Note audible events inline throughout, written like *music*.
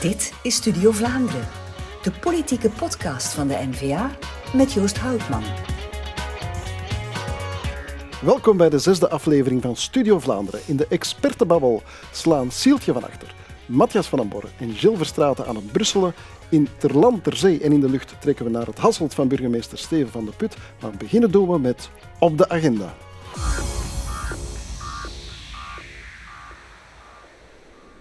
Dit is Studio Vlaanderen, de politieke podcast van de NVA met Joost Houtman. Welkom bij de zesde aflevering van Studio Vlaanderen. In de expertenbabbel slaan Sieltje van Achter, Matthias van Amborre en Gilles Verstraeten aan het Brusselen. In ter land, ter zee en in de lucht trekken we naar het Hasselt van burgemeester Steven van de Put. Maar beginnen doen we met Op de Agenda.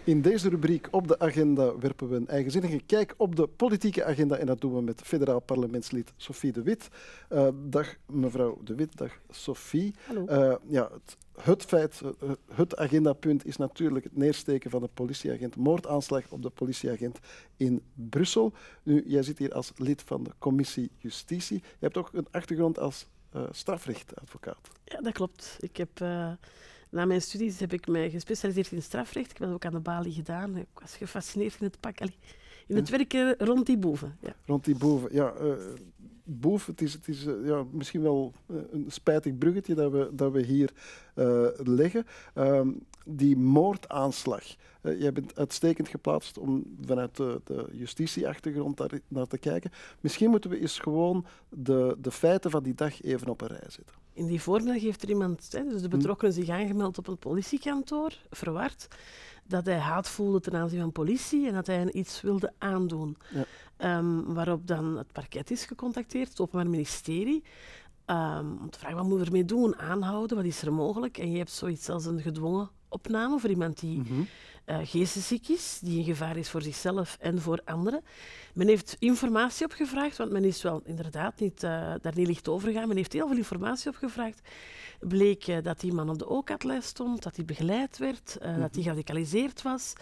In deze rubriek op de agenda werpen we een eigenzinnige kijk op de politieke agenda. En dat doen we met federaal parlementslid Sophie de Wit. Uh, dag mevrouw de Wit, dag Sophie. Hallo. Uh, ja, het, het, feit, uh, het agendapunt is natuurlijk het neersteken van de politieagent, moordaanslag op de politieagent in Brussel. Nu, jij zit hier als lid van de commissie Justitie. Je hebt ook een achtergrond als strafrechtadvocaat. Ja, dat klopt. Ik heb... Na mijn studies heb ik mij gespecialiseerd in strafrecht. Ik heb dat ook aan de balie gedaan. Ik was gefascineerd in het pak. in het werken rond die boeven. Ja. Rond die boeven, ja. Uh, boef, het is, het is uh, ja, misschien wel een spijtig bruggetje dat we, dat we hier leggen. Ehm, die moordaanslag. jij bent uitstekend geplaatst om vanuit de, de justitieachtergrond daar naar te kijken. Misschien moeten we eens gewoon de, de feiten van die dag even op een rij zetten in die voormiddag heeft er iemand, hè, dus de hm. betrokkenen, zich aangemeld op een politiekantoor, verward, dat hij haat voelde ten aanzien van politie en dat hij hen iets wilde aandoen. Ja. Um, waarop dan het parket is gecontacteerd, het Openbaar Ministerie, um, om te vragen wat moet er ermee doen, aanhouden, wat is er mogelijk. En je hebt zoiets als een gedwongen opname voor iemand die mm -hmm. uh, geestesziek is, die een gevaar is voor zichzelf en voor anderen. Men heeft informatie opgevraagd, want men is wel inderdaad niet, uh, daar niet licht over gegaan. Men heeft heel veel informatie opgevraagd. Bleek uh, dat die man op de OCAT-lijst stond, dat hij begeleid werd, mm -hmm. dat hij geradicaliseerd was.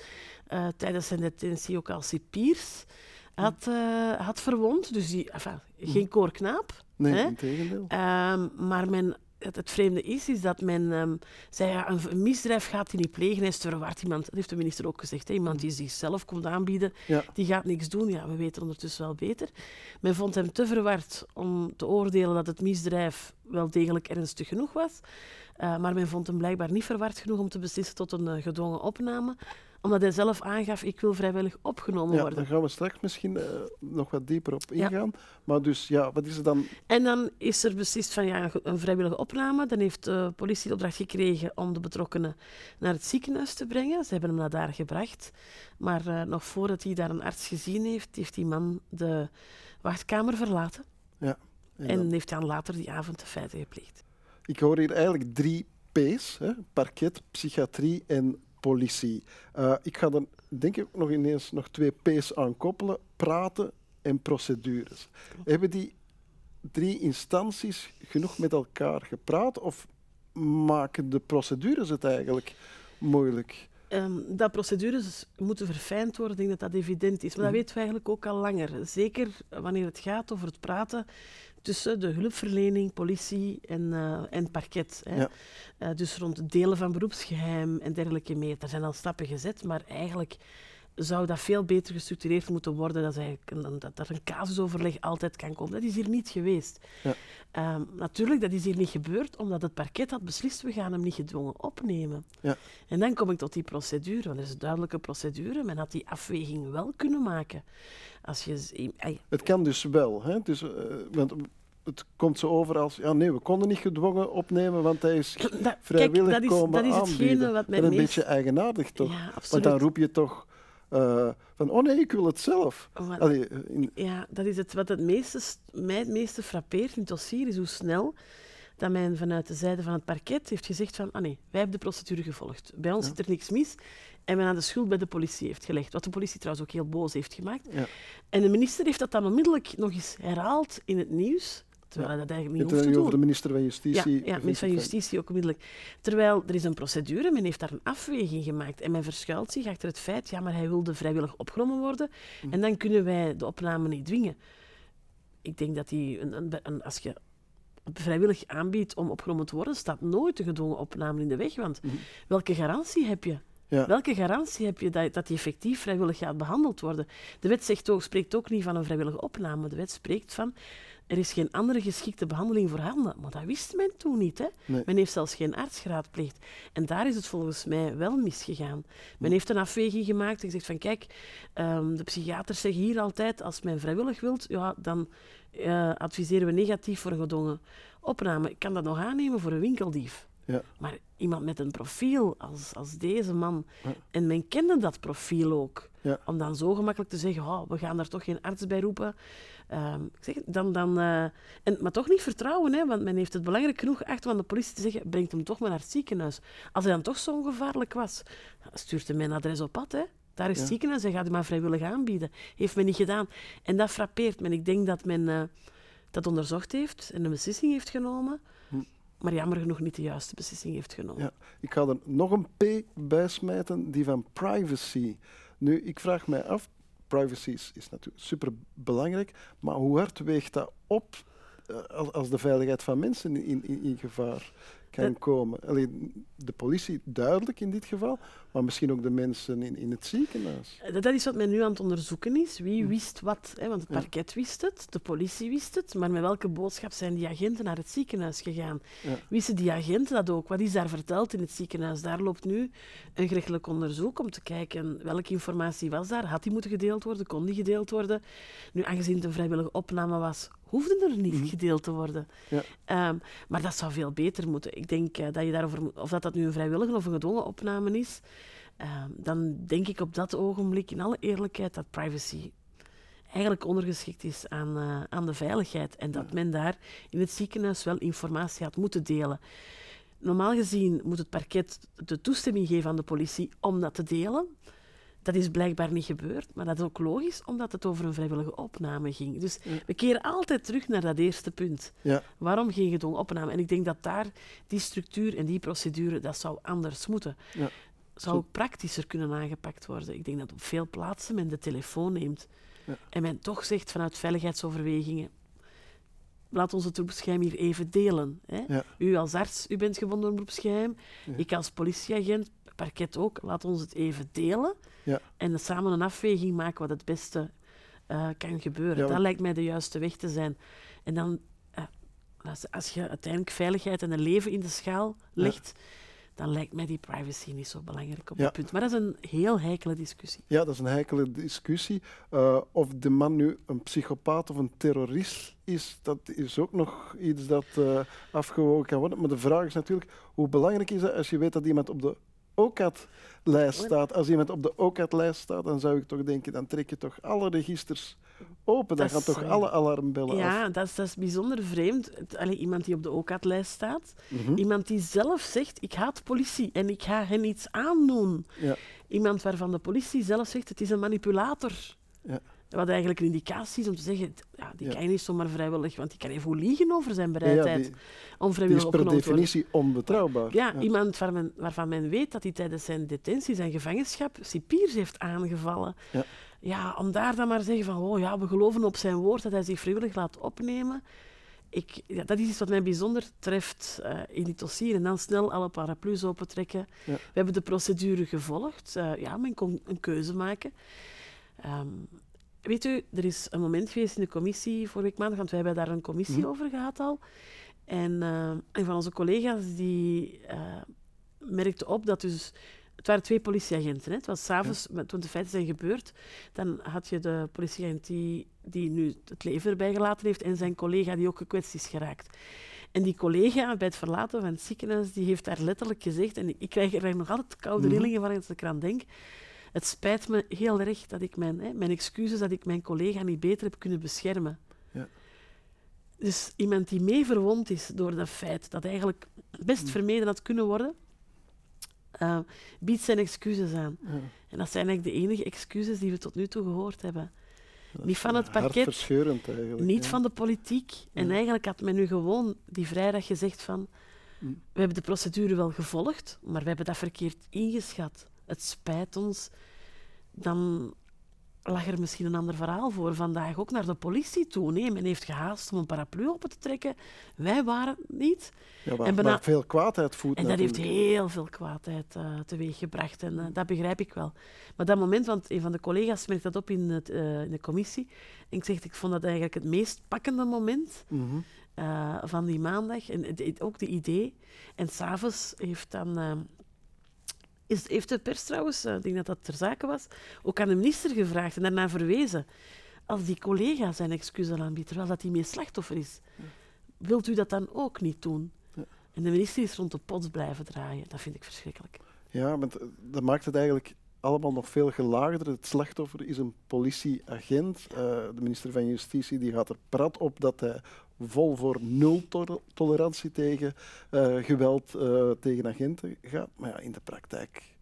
tijdens zijn detentie ook als cipiers had, had verwond. Dus die, enfin, geen koorknaap. Nee, hè? integendeel. Um, maar men het, het, vreemde is, is dat men um, zei, ja, een, misdrijf gaat hij niet plegen, hij is te verward. Iemand, dat heeft de minister ook gezegd, hè, iemand die zichzelf komt aanbieden, ja. die gaat niks doen. Ja, we weten ondertussen wel beter. Men vond hem te verward om te oordelen dat het misdrijf wel degelijk ernstig genoeg was. Uh, maar men vond hem blijkbaar niet verward genoeg om te beslissen tot een uh, gedwongen opname omdat hij zelf aangaf, ik wil vrijwillig opgenomen ja, worden. Daar gaan we straks misschien uh, nog wat dieper op ingaan. Ja. Maar dus, ja, wat is er dan? En dan is er beslist van ja, een vrijwillige opname. Dan heeft de politie de opdracht gekregen om de betrokkenen naar het ziekenhuis te brengen. Ze hebben hem naar daar gebracht. Maar uh, nog voordat hij daar een arts gezien heeft, heeft die man de wachtkamer verlaten. Ja. En, en heeft dan later die avond de feiten gepleegd. Ik hoor hier eigenlijk drie P's, hè? parket, psychiatrie en politie. Uh, ik ga er denk ik nog ineens nog twee P's aan koppelen. Praten en procedures. Hebben die drie instanties genoeg met elkaar gepraat of maken de procedures het eigenlijk moeilijk? Um, dat procedures moeten verfijnd worden, ik denk dat dat evident is. Maar dat weten we eigenlijk ook al langer. Zeker wanneer het gaat over het praten tussen de hulpverlening, politie en, uh, en parket. Hè. Ja. Uh, dus rond het delen van beroepsgeheim en dergelijke meer. Er zijn al stappen gezet, maar eigenlijk zou dat veel beter gestructureerd moeten worden. Dat, eigenlijk, dat er een casusoverleg altijd kan komen. Dat is hier niet geweest. Ja. Um, natuurlijk, dat is hier niet gebeurd, omdat het parket had beslist, we gaan hem niet gedwongen opnemen. Ja. En dan kom ik tot die procedure, want er is een duidelijke procedure. Men had die afweging wel kunnen maken. Als je. Het kan dus wel, hè? Dus, uh, want het komt zo over als, ja nee, we konden niet gedwongen opnemen, want hij is *clears throat* dat, vrijwillig kijk, dat is, komen dat is hetgene wat mij een meest... beetje eigenaardig toch? Ja, want dan roep je toch uh, van, oh nee, ik wil het zelf. Allee, in... Ja, dat is het wat het meeste, mij het meeste frappeert in het dossier, is hoe snel dat men vanuit de zijde van het parket heeft gezegd van, ah nee, wij hebben de procedure gevolgd. Bij ons ja. zit er niks mis. En men aan de schuld bij de politie heeft gelegd. Wat de politie trouwens ook heel boos heeft gemaakt. Ja. En de minister heeft dat dan onmiddellijk nog eens herhaald in het nieuws. Terwijl hij dat eigenlijk niet hoeft te doen. over de minister van Justitie. Ja, ja minister van Justitie ook onmiddellijk. Terwijl er is een procedure, men heeft daar een afweging gemaakt. En men verschuilt zich achter het feit, ja, maar hij wilde vrijwillig opgenomen worden. Mm. En dan kunnen wij de opname niet dwingen. Ik denk dat die, een, een, een, als je vrijwillig aanbiedt om opgenomen te worden, staat nooit een gedwongen opname in de weg. Want mm. welke garantie heb je Ja. Welke garantie heb je dat, dat die effectief vrijwillig gaat behandeld worden? De wet zegt ook, spreekt ook niet van een vrijwillige opname. De wet spreekt van er is geen andere geschikte behandeling voorhanden. Maar dat wist men toen niet. Hè? Nee. Men heeft zelfs geen arts geraadpleegd. En daar is het volgens mij wel misgegaan. Men heeft een afweging gemaakt en gezegd van kijk, ehm, de psychiaters zeggen hier altijd, als men vrijwillig wilt, ja, dan eh, adviseren we negatief voor een gedwongen opname. Ik kan dat nog aannemen voor een winkeldief. Ja. Maar iemand met een profiel als, als deze man, Ja. en men kende dat profiel ook, Ja. om dan zo gemakkelijk te zeggen, oh, we gaan daar toch geen arts bij roepen. Ehm, ik zeg, dan, dan, eh, en, maar toch niet vertrouwen, hè, want men heeft het belangrijk genoeg achter van de politie te zeggen, brengt hem toch maar naar het ziekenhuis. Als hij dan toch zo ongevaarlijk was, stuurt hij mijn adres op pad. Hè. Daar is Ja. het ziekenhuis, hij gaat hem maar vrijwillig aanbieden. Heeft men niet gedaan. En dat frappeert men. Ik denk dat men eh, dat onderzocht heeft en een beslissing heeft genomen, Hm. Maar jammer genoeg niet de juiste beslissing heeft genomen. Ja. Ik ga er nog een P bij smijten, die van privacy. Nu, ik vraag mij af, privacy is, natuurlijk super belangrijk, maar hoe hard weegt dat op eh, als, als de veiligheid van mensen in, in, in gevaar kan Dat- komen? Alleen de politie duidelijk in dit geval, maar misschien ook de mensen in, in het ziekenhuis. Eh, Dat is wat men nu aan het onderzoeken is. Wie Hm. wist wat? Hè? Want het parket wist het, de politie wist het, maar met welke boodschap zijn die agenten naar het ziekenhuis gegaan? Ja. Wisten die agenten dat ook? Wat is daar verteld in het ziekenhuis? Daar loopt nu een gerechtelijk onderzoek om te kijken welke informatie was daar. Had die moeten gedeeld worden? Kon die gedeeld worden? Nu, aangezien het een vrijwillige opname was, hoefde er niet Mhm. gedeeld te worden. Ja. Ehm, maar dat zou veel beter moeten. Ik denk eh, dat je daarover moet, of dat, dat nu een vrijwillige of een gedwongen opname is, ehm, dan denk ik op dat ogenblik, in alle eerlijkheid, dat privacy eigenlijk ondergeschikt is aan, eh, aan de veiligheid. En dat men daar in het ziekenhuis wel informatie had moeten delen. Normaal gezien moet het parket de toestemming geven aan de politie om dat te delen. Dat is blijkbaar niet gebeurd, maar dat is ook logisch, omdat het over een vrijwillige opname ging. Dus Ja. we keren altijd terug naar dat eerste punt. Ja, Waarom geen gedwongen opname? En ik denk dat daar die structuur en die procedure, dat zou anders moeten. Ja. Zou ook praktischer kunnen aangepakt worden. Ik denk dat op veel plaatsen men de telefoon neemt Ja. en men toch zegt vanuit veiligheidsoverwegingen, laat ons het beroepsgeheim hier even delen. Hè? Ja. U als arts, u bent gebonden door een beroepsgeheim. Ja. Ik als politieagent, parket ook, laat ons het even delen. Ja. En samen een afweging maken wat het beste eh, kan gebeuren. Ja, Dat lijkt mij de juiste weg te zijn. En dan, eh, als, je uiteindelijk veiligheid en een leven in de schaal legt, dan lijkt mij die privacy niet zo belangrijk op dat punt. Maar dat is een heel heikele discussie. ja, dat is een heikele discussie. Eh, of de man nu een psychopaat of een terrorist is, dat is ook nog iets dat afgewogen kan worden. Maar de vraag is natuurlijk, hoe belangrijk is het als je weet dat iemand op de OCAT-lijst staat? Als iemand op de OCAT-lijst staat, dan zou ik toch denken, dan trek je toch alle registers open. Dan gaan toch alle alarmbellen af. Ja, dat is, dat is bijzonder vreemd. Allee, iemand die op de OCAT-lijst staat, Mhm. iemand die zelf zegt, ik haat politie en ik ga hen iets aandoen. Ja. Iemand waarvan de politie zelf zegt, het is een manipulator. Ja. Wat eigenlijk een indicatie is om te zeggen, ja, die kan je niet zomaar vrijwillig, want die kan even liegen over zijn Ja, bereidheid die, om die vrijwillig is per worden. definitie onbetrouwbaar. Ja, iemand waar men, waarvan men weet dat hij tijdens zijn detentie, zijn gevangenschap, cipiers heeft aangevallen. Ja. Ja, om daar dan maar te zeggen van, oh ja, we geloven op zijn woord dat hij zich vrijwillig laat opnemen. Ik, ja, dat is iets wat mij bijzonder treft eh, in dit dossier. En dan snel alle paraplu's opentrekken. Ja. We hebben de procedure gevolgd. Eh, ja, men kon een keuze maken. Ehm, weet u, er is een moment geweest in de commissie vorige week maandag, want wij hebben daar een commissie Mhm. over gehad al. En eh, een van onze collega's die eh, merkte op dat dus... Het waren twee politieagenten. Hè. Het was s'avonds, ja. toen de feiten zijn gebeurd, dan had je de politieagent die, die nu het leven erbij gelaten heeft en zijn collega die ook gekwetst is geraakt. En die collega bij het verlaten van het ziekenhuis, die heeft daar letterlijk gezegd, en ik krijg er nog altijd koude Mhm. rillingen van als ik eraan denk, het spijt me heel erg dat ik mijn, hè, mijn excuses dat ik mijn collega niet beter heb kunnen beschermen. Ja. Dus iemand die mee verwond is door dat feit dat eigenlijk best Mhm. vermeden had kunnen worden, eh, biedt zijn excuses aan. Ja. En dat zijn eigenlijk de enige excuses die we tot nu toe gehoord hebben. Dat Niet van het parket. Niet ja. van de politiek. En Ja. eigenlijk had men nu gewoon die vrijdag gezegd van... Mm. We hebben de procedure wel gevolgd, maar we hebben dat verkeerd ingeschat. Het spijt ons. Dan lag er misschien een ander verhaal voor. Vandaag ook naar de politie toe. Nee, men heeft gehaast om een paraplu open te trekken. Wij waren het niet. Ja, En bijna- veel kwaadheid voedt En dat heeft heel veel kwaadheid eh teweeggebracht. En eh, dat begrijp ik wel. Maar dat moment, want een van de collega's merkte dat op in, het, eh, in de commissie. En ik zeg, ik vond dat eigenlijk het meest pakkende moment Mhm. van die maandag. En ook de idee. En s'avonds heeft dan... is, heeft de pers trouwens, eh, ik denk dat dat ter zake was, ook aan de minister gevraagd en daarna verwezen. Als die collega zijn excuus al aanbiedt, terwijl dat hij mee slachtoffer is, wilt u dat dan ook niet doen? Ja. En de minister is rond de pot blijven draaien. Dat vind ik verschrikkelijk. Ja, want eh, dat maakt het eigenlijk allemaal nog veel gelaagder. Het slachtoffer is een politieagent. Eh, de minister van Justitie die gaat er prat op dat hij vol voor nul to- tolerantie tegen eh, geweld eh, tegen agenten gaat. Maar ja, in de praktijk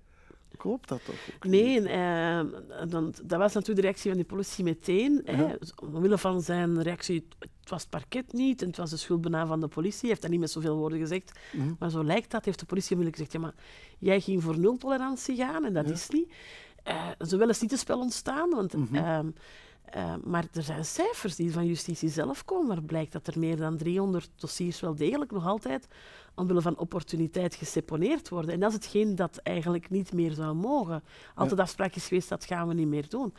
klopt dat toch ook Nee, eh, dan, dat was natuurlijk de reactie van de politie meteen. Hè. Ja. Dus Omwille van zijn reactie, het was het parket niet en het was de schuld bijna van de politie. Hij heeft dat niet met zoveel woorden gezegd, Mhm. maar zo lijkt dat. Heeft de politie onmiddellijk gezegd, ja, maar jij ging voor nul tolerantie gaan en dat Ja. is niet. Eh zo wel eens niet te spel ontstaan, want, Mhm. ehm, eh, maar er zijn cijfers die van justitie zelf komen, waar blijkt dat er meer dan 300 dossiers wel degelijk nog altijd omwille van opportuniteit geseponeerd worden. En dat is hetgeen dat eigenlijk niet meer zou mogen. Altijd afspraak is geweest, dat gaan we niet meer doen.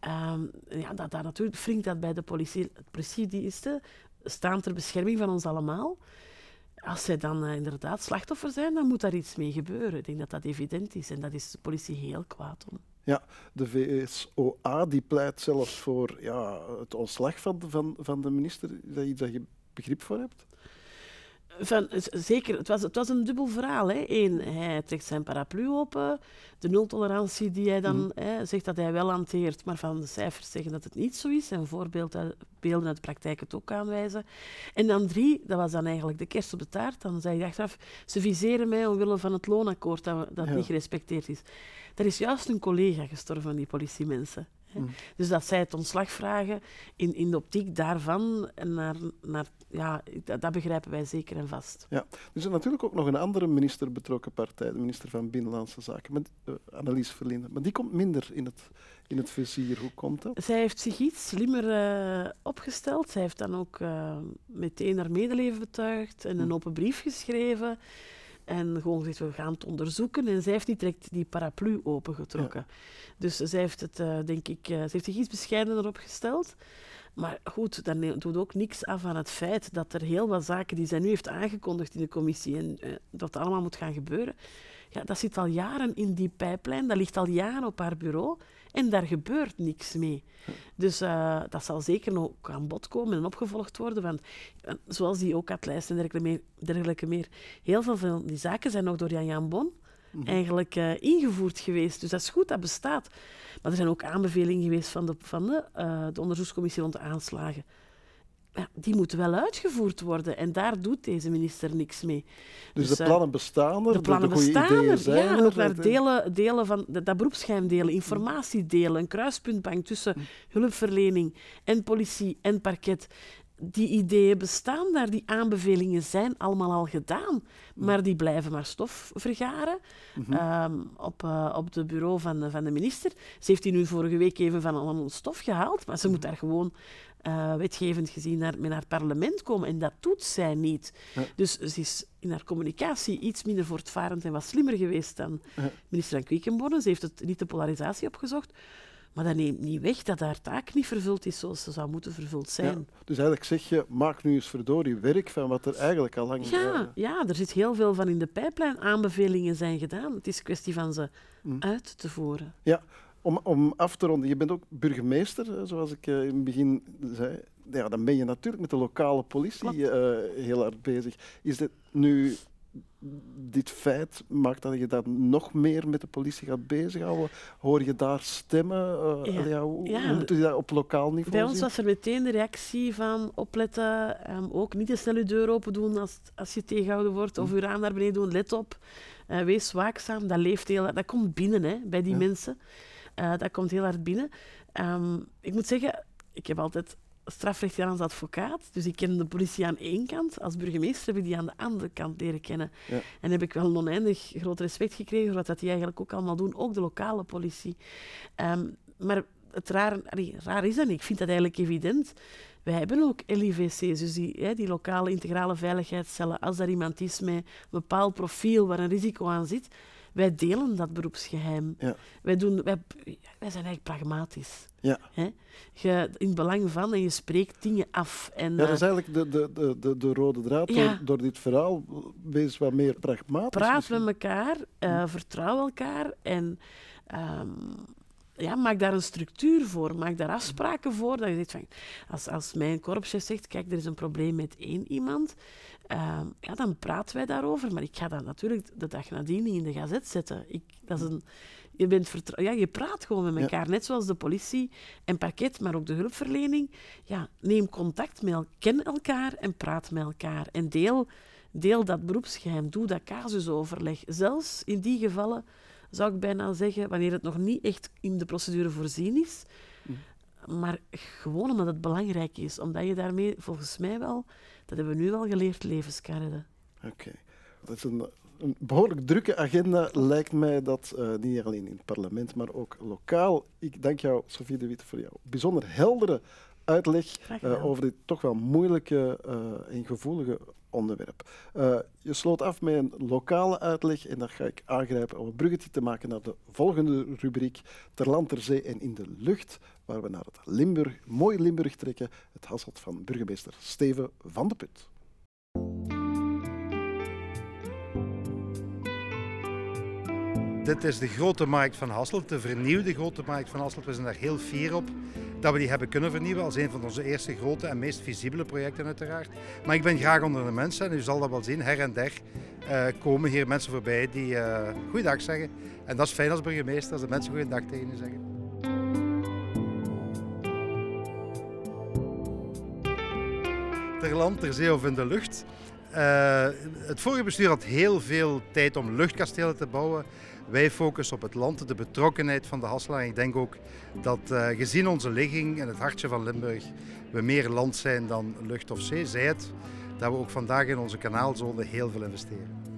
Ehm, ja, dat, dat natuurlijk wringt dat bij de politie, politiediensten, staan ter bescherming van ons allemaal. Als zij dan eh, inderdaad slachtoffer zijn, dan moet daar iets mee gebeuren. Ik denk dat dat evident is en dat is de politie heel kwaad om. Ja, de VSOA die pleit zelfs voor ja, het ontslag van de, van, van de minister. Is dat iets dat je begrip voor hebt? Van, zeker, het was, het was een dubbel verhaal. Hè. Eén, hij trekt zijn paraplu open. De nultolerantie die hij dan hè, zegt dat hij wel hanteert, maar van de cijfers zeggen dat het niet zo is. En voorbeelden beelden uit de praktijk het ook aanwijzen. En dan drie, dat was dan eigenlijk de kerst op de taart. Dan zei hij achteraf, ze viseren mij omwille van het loonakkoord dat, dat Ja. niet gerespecteerd is. Er is juist een collega gestorven van die politiemensen. Mm. Dus dat zij het ontslag vragen in, in de optiek daarvan, en naar, naar, ja, dat, dat begrijpen wij zeker en vast. Ja, er is natuurlijk ook nog een andere minister betrokken partij, de minister van Binnenlandse Zaken, met, eh, Annelies Verlinde. Maar die komt minder in het, in het vizier. Hoe komt dat? Zij heeft zich iets slimmer eh, opgesteld. Zij heeft dan ook eh, meteen haar medeleven betuigd en een Hm. open brief geschreven. En gewoon gezegd, we gaan het onderzoeken. En zij heeft niet direct die paraplu opengetrokken. Dus zij heeft het, eh, denk ik, ze heeft zich iets bescheidener opgesteld. Maar goed, dat doet ook niks af aan het feit dat er heel wat zaken die zij nu heeft aangekondigd in de commissie en eh, dat allemaal moet gaan gebeuren. Ja, dat zit al jaren in die pijplijn, dat ligt al jaren op haar bureau en daar gebeurt niks mee. Dus eh, dat zal zeker nog aan bod komen en opgevolgd worden. Want eh, zoals die ook had lijst en dergelijke meer, dergelijke meer, heel veel van die zaken zijn nog door Jan Jan Bon Mhm. eigenlijk eh, ingevoerd geweest. Dus dat is goed, dat bestaat. Maar er zijn ook aanbevelingen geweest van de, van de, de onderzoekscommissie rond de aanslagen. Ja, die moeten wel uitgevoerd worden en daar doet deze minister niks mee. Dus, Dus, de eh, plannen bestaan er, De plannen de, bestaan ideeën er, zijn ja, en er. ook naar Het- delen, delen van dat, dat beroepsgeheim delen, informatie delen, een kruispuntbank tussen hulpverlening en politie en parket. Die ideeën bestaan daar, die aanbevelingen zijn allemaal al gedaan, maar die blijven maar stof vergaren Mhm. ehm, op, eh, op de bureau van, de- van de minister. Ze heeft die nu vorige week even van allemaal stof gehaald, maar ze moet daar gewoon eh, wetgevend gezien naar, met parlement komen. En dat doet zij niet. Ja. Dus ze is in haar communicatie iets minder voortvarend en wat slimmer geweest dan Ja. minister van Quickenborne. Ze heeft het, niet de polarisatie opgezocht. Maar dat neemt niet weg dat haar taak niet vervuld is zoals ze zou moeten vervuld zijn. Ja, dus eigenlijk zeg je, maak nu eens verdorie werk van wat er eigenlijk al lang... Ja, ja, er zit heel veel van in de pijplijn. Aanbevelingen zijn gedaan. Het is een kwestie van ze Mm. uit te voeren. Om, om af te ronden, je bent ook burgemeester, zoals ik eh, in het begin zei. Ja, dan ben je natuurlijk met de lokale politie eh, heel hard bezig. Is dit nu dit feit maakt dat je dan nog meer met de politie gaat bezighouden? Hoor je daar stemmen? Eh, Ja. ja, hoe, Ja. hoe moet je dat op lokaal niveau Bij ons was er meteen de reactie van opletten, ehm, ook niet te snel je deur open doen als, als je tegengehouden wordt, of je raam naar beneden doen, let op, wees waakzaam, dat leeft heel dat komt binnen hè, bij die mensen. Eh, dat komt heel hard binnen. Ehm, ik moet zeggen, ik heb altijd strafrecht gedaan als advocaat, dus ik ken de politie aan één kant. Als burgemeester heb ik die aan de andere kant leren kennen. Ja. En heb ik wel een oneindig groot respect gekregen voor wat dat die eigenlijk ook allemaal doen, ook de lokale politie. Ehm, maar het raar, raar is dat niet. Ik vind dat eigenlijk evident. Wij hebben ook LIVC's, dus die, hè, die lokale integrale veiligheidscellen. Als er iemand is met een bepaald profiel waar een risico aan zit, wij delen dat beroepsgeheim. Ja. Wij, doen, wij, wij zijn eigenlijk pragmatisch. Ja. Hè? Je, in het belang van en je spreekt dingen af. En, ja, dat is eh, eigenlijk de, de, de, de rode draad door, door, dit verhaal. Wees wat meer pragmatisch. Praat met elkaar, uh, vertrouw elkaar en um, ja, maak daar een structuur voor, maak daar afspraken voor. Dat je zegt van, als, als mijn korpschef zegt, kijk, er is een probleem met één iemand, Ehm, ja, dan praten wij daarover. Maar ik ga dat natuurlijk de dag nadien niet in de gazet zetten. Ik, dat is een, je, bent ja, je praat gewoon met elkaar, net zoals de politie en parket, maar ook de hulpverlening. Ja, neem contact met elkaar, ken elkaar en praat met elkaar. En deel, deel dat beroepsgeheim, doe dat casusoverleg. Zelfs in die gevallen zou ik bijna zeggen, wanneer het nog niet echt in de procedure voorzien is, mm. maar gewoon omdat het belangrijk is, omdat je daarmee volgens mij wel dat hebben we nu al geleerd, levenskarren. Oké. Dat is een, een, behoorlijk drukke agenda, lijkt mij dat, uh, niet alleen in het parlement, maar ook lokaal. Ik dank jou, Sofie de Witte, voor jouw bijzonder heldere uitleg uh, over dit toch wel moeilijke uh, en gevoelige onderwerp. Uh, je sloot af met een lokale uitleg en daar ga ik aangrijpen om een bruggetje te maken naar de volgende rubriek Ter land, ter zee en in de lucht, waar we naar het Limburg, mooi Limburg trekken, het Hasselt van burgemeester Steven van de Put. Dit is de grote markt van Hasselt, de vernieuwde grote markt van Hasselt. We zijn daar heel fier op dat we die hebben kunnen vernieuwen als een van onze eerste grote en meest visibele projecten uiteraard. Maar ik ben graag onder de mensen en u zal dat wel zien, her en der uh, komen hier mensen voorbij die uh, goeiedag zeggen. En dat is fijn als burgemeester, als de mensen goeiedag tegen u zeggen. Ter land, ter zee of in de lucht. Uh, het vorige bestuur had heel veel tijd om luchtkastelen te bouwen. Wij focussen op het land, de betrokkenheid van de Hasselaar. Ik denk ook dat uh, gezien onze ligging in het hartje van Limburg we meer land zijn dan lucht of zee. Zij het dat we ook vandaag in onze kanaalzone heel veel investeren.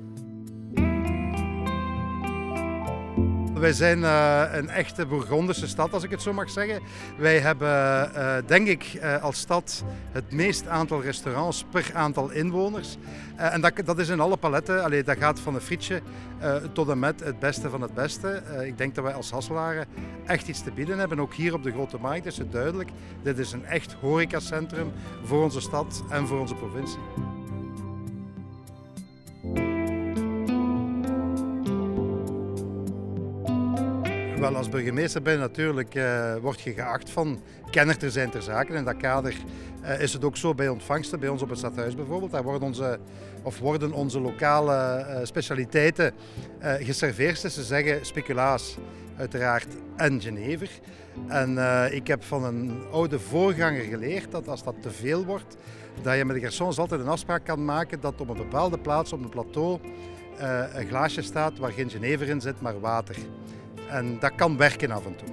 Wij zijn uh, een echte Bourgondische stad, als ik het zo mag zeggen. Wij hebben, uh, denk ik, uh, als stad het meest aantal restaurants per aantal inwoners. en dat, dat is in alle paletten. Allee, dat gaat van een frietje tot en met het beste van het beste. ik denk dat wij als Hasselaren echt iets te bieden hebben. Ook hier op de Grote Markt is het duidelijk. Dit is een echt horecacentrum voor onze stad en voor onze provincie. Wel, als burgemeester ben je natuurlijk, uh, word je geacht van kenner te zijn ter zake. In dat kader uh, is het ook zo bij ontvangsten, bij ons op het stadhuis bijvoorbeeld. Daar worden onze, of worden onze lokale uh, specialiteiten geserveerd. Dus ze zeggen speculaas uiteraard en Genever. En ik heb van een oude voorganger geleerd dat als dat te veel wordt, dat je met de garçons altijd een afspraak kan maken dat op een bepaalde plaats op een plateau een glaasje staat waar geen Genever in zit, maar water. En dat kan werken af en toe.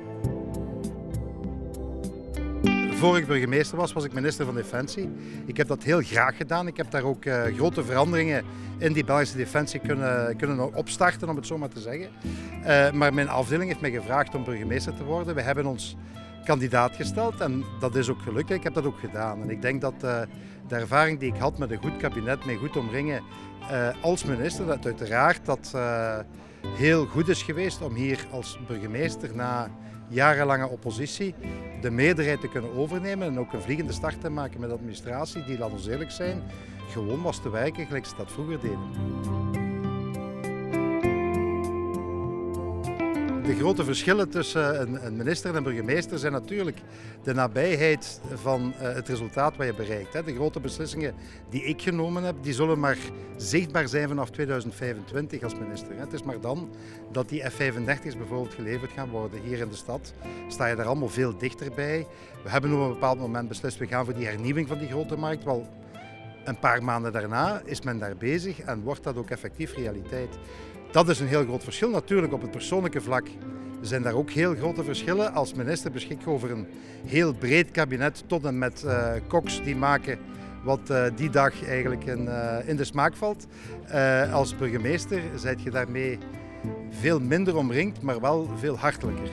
Voor ik burgemeester was, was ik minister van Defensie. Ik heb dat heel graag gedaan. Ik heb daar ook uh, grote veranderingen in die Belgische Defensie kunnen, kunnen opstarten, om het zo maar te zeggen. Uh, maar mijn afdeling heeft mij gevraagd om burgemeester te worden. We hebben ons kandidaat gesteld en dat is ook gelukt. Ik heb dat ook gedaan. En ik denk dat uh, de ervaring die ik had met een goed kabinet, mij goed omringen als minister, dat uiteraard dat heel goed is geweest om hier als burgemeester na jarenlange oppositie de meerderheid te kunnen overnemen en ook een vliegende start te maken met de administratie die, laten we eerlijk zijn, gewoon was te wijken gelijk ze dat vroeger deden. De grote verschillen tussen een, minister en een burgemeester zijn natuurlijk de nabijheid van uh, het resultaat wat je bereikt. De grote beslissingen die ik genomen heb, die zullen maar zichtbaar zijn vanaf 2025 als minister. Het is maar dan dat die F-35's bijvoorbeeld geleverd gaan worden hier in de stad. Sta je daar allemaal veel dichterbij. We hebben op een bepaald moment beslist, we gaan voor die hernieuwing van die grote markt. Wel, een paar maanden daarna is men daar bezig en wordt dat ook effectief realiteit. Dat is een heel groot verschil. Natuurlijk op het persoonlijke vlak zijn daar ook heel grote verschillen. Als minister beschik je over een heel breed kabinet tot en met eh, koks die maken wat eh, die dag eigenlijk in, eh, in de smaak valt. als burgemeester zijt je daarmee veel minder omringd, maar wel veel hartelijker.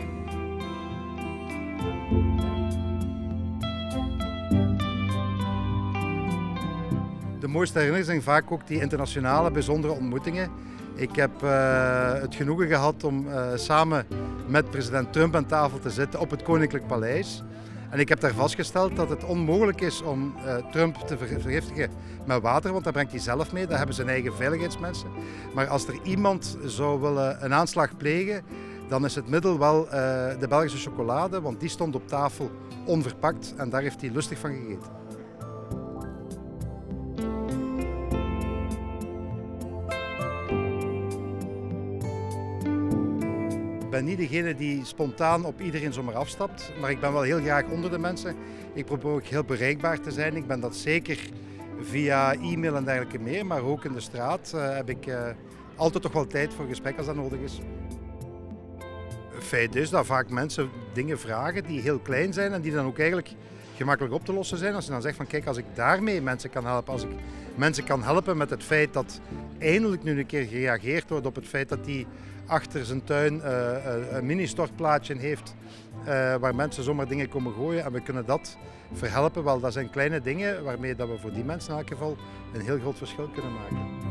De mooiste herinneringen zijn vaak ook die internationale bijzondere ontmoetingen ik heb uh, het genoegen gehad om uh, samen met president Trump aan tafel te zitten op het Koninklijk Paleis. En ik heb daar vastgesteld dat het onmogelijk is om uh, Trump te vergiftigen met water, want dat brengt hij zelf mee. Dat hebben zijn eigen veiligheidsmensen. Maar als er iemand zou willen een aanslag plegen, dan is het middel wel de Belgische chocolade, want die stond op tafel onverpakt en daar heeft hij lustig van gegeten. Ik ben niet degene die spontaan op iedereen zomaar afstapt, maar ik ben wel heel graag onder de mensen. Ik probeer ook heel bereikbaar te zijn. Ik ben dat zeker via e-mail en dergelijke meer, maar ook in de straat uh, heb ik uh, altijd toch wel tijd voor gesprek als dat nodig is. Het feit is dat vaak mensen dingen vragen die heel klein zijn en die dan ook eigenlijk gemakkelijk op te lossen zijn. Als je dan zegt van kijk, als ik daarmee mensen kan helpen, als ik mensen kan helpen met het feit dat eindelijk nu een keer gereageerd wordt op het feit dat die achter zijn tuin uh, een mini-stortplaatje heeft uh, waar mensen zomaar dingen komen gooien en we kunnen dat verhelpen. Wel, dat zijn kleine dingen waarmee dat we voor die mensen in elk geval een heel groot verschil kunnen maken.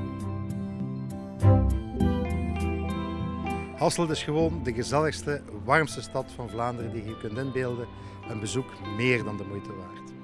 Hasselt is gewoon de gezelligste, warmste stad van Vlaanderen die je kunt inbeelden. Een bezoek meer dan de moeite waard.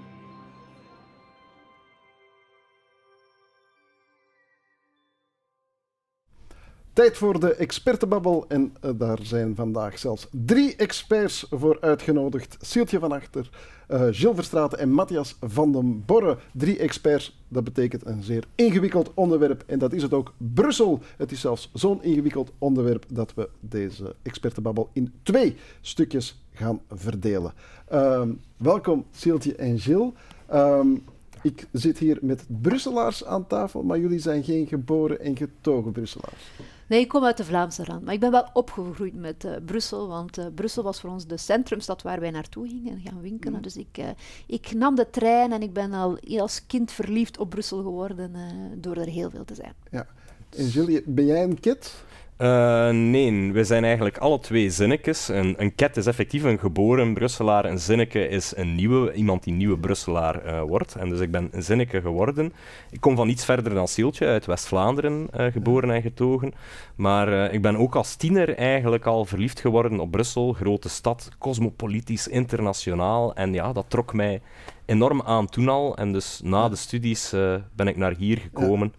Tijd voor de expertenbabbel en uh, daar zijn vandaag zelfs drie experts voor uitgenodigd. Sieltje van Achter, uh, Gilles Verstraeten en Matthias van den Borre. Drie experts, dat betekent een zeer ingewikkeld onderwerp en dat is het ook Brussel. Het is zelfs zo'n ingewikkeld onderwerp dat we deze expertenbabbel in twee stukjes gaan verdelen. Uh, welkom Sieltje en Gilles. Um, ik zit hier met Brusselaars aan tafel, maar jullie zijn geen geboren en getogen Brusselaars. Nee, ik kom uit de Vlaamse rand. Maar ik ben wel opgegroeid met uh, Brussel. Want uh, Brussel was voor ons de centrumstad waar wij naartoe gingen en gaan winkelen. Mm. Dus ik, uh, ik nam de trein en ik ben al als kind verliefd op Brussel geworden door er heel veel te zijn. Ja. En Julie, ben jij een kid? Uh, nee, we zijn eigenlijk alle twee zinnetjes. Een, een ket is effectief een geboren Brusselaar. Een zinneke is een nieuwe, iemand die nieuwe Brusselaar uh, wordt. En dus ik ben een zinneke geworden. Ik kom van iets verder dan Sieltje, uit West-Vlaanderen uh, geboren en getogen. Maar ik ben ook als tiener eigenlijk al verliefd geworden op Brussel. Grote stad, cosmopolitisch, internationaal. En ja, dat trok mij enorm aan toen al. En dus na de studies ben ik naar hier gekomen.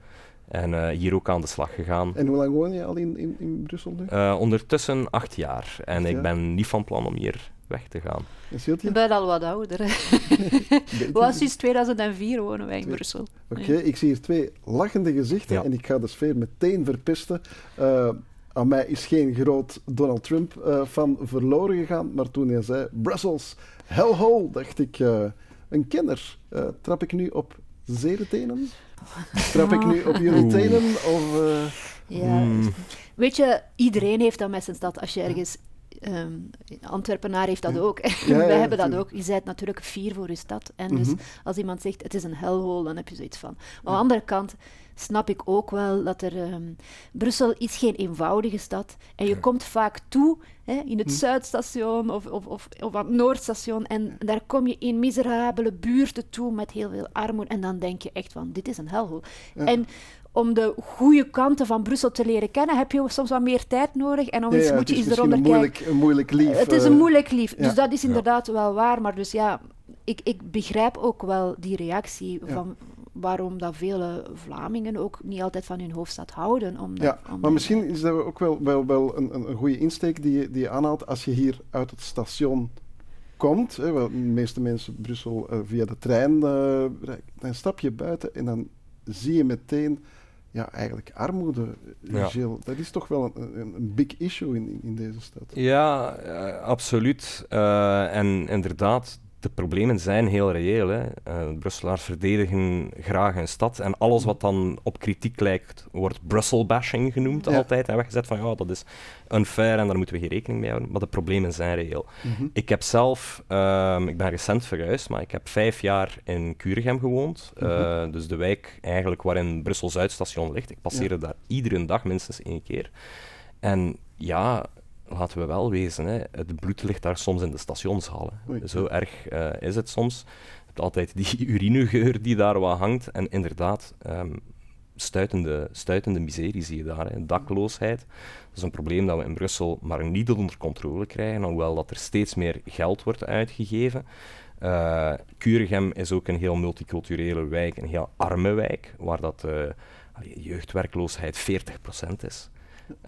En uh, hier ook aan de slag gegaan. En hoe lang woon je al in, in, in Brussel nu? Uh, ondertussen acht jaar. En acht ik jaar? ben niet van plan om hier weg te gaan. Ik ben al wat ouder. *laughs* Was sinds 2004 wonen wij in Brussel. Oké, okay, ja. ik zie hier twee lachende gezichten ja. en ik ga de sfeer meteen verpesten. Uh, aan mij is geen groot Donald Trump van verloren gegaan, maar toen hij zei Brussels, hellhole, dacht ik, een kenner. trap ik nu op zere tenen? Trap ik nu op jullie tenen? Of, uh... Ja. Mm. Weet je, iedereen heeft dat met zijn stad. Als je ergens... Um, Antwerpenaar heeft dat ook. Ja, *laughs* Wij hebben dat ook. Je bent natuurlijk fier voor je stad. En mm -hmm. dus als iemand zegt, het is een hellhole, dan heb je zoiets van. Maar aan de andere kant snap ik ook wel dat er... Um, Brussel is geen eenvoudige stad. En je komt vaak toe hè, in het hm. Zuidstation of, of, of, of aan het Noordstation. En daar kom je in miserabele buurten toe met heel veel armoede. En dan denk je echt van, dit is een hellhole. Ja. En om de goede kanten van Brussel te leren kennen, heb je soms wat meer tijd nodig. En om ja, moet je eens eronder een moeilijk, een moeilijk lief. Het is een moeilijk lief. Dus dat is inderdaad wel waar. Maar dus ja, ik, ik begrijp ook wel die reactie van waarom dat vele Vlamingen ook niet altijd van hun hoofdstad houden. Omdat, ja, maar misschien is dat ook wel, wel, wel een, een, een goede insteek die je, die je aanhaalt als je hier uit het station komt. Hè, de meeste mensen Brussel uh, via de trein, uh, dan stap je buiten en dan zie je meteen ja, eigenlijk armoede, ja. Gilles. Dat is toch wel een, een, een big issue in, in, deze stad. Ja, uh, absoluut. Uh, en inderdaad, de problemen zijn heel reëel. Hè. Uh, Brusselaars verdedigen graag een stad en alles wat dan op kritiek lijkt, wordt Brussel-bashing genoemd ja. altijd. En weggezet van ja, dat is unfair en daar moeten we geen rekening mee houden. Maar de problemen zijn reëel. Mm -hmm. Ik heb zelf, um, ik ben recent verhuisd, maar ik heb vijf jaar in Kuregem gewoond. Mm -hmm. uh, dus de wijk eigenlijk waarin Brussel-Zuidstation ligt. Ik passeerde ja. daar iedere dag minstens één keer. En ja, laten we wel wezen, hè, het bloed ligt daar soms in de stationshallen. Oei. Zo erg uh, is het soms. De altijd die *laughs* urinegeur die daar wat hangt. En inderdaad, um, stuitende, stuitende miserie zie je daar. Hè. Dakloosheid, dat is een probleem dat we in Brussel maar niet onder controle krijgen, hoewel dat er steeds meer geld wordt uitgegeven. Uh, Kuregem is ook een heel multiculturele wijk, een heel arme wijk, waar dat, uh, jeugdwerkloosheid 40% is.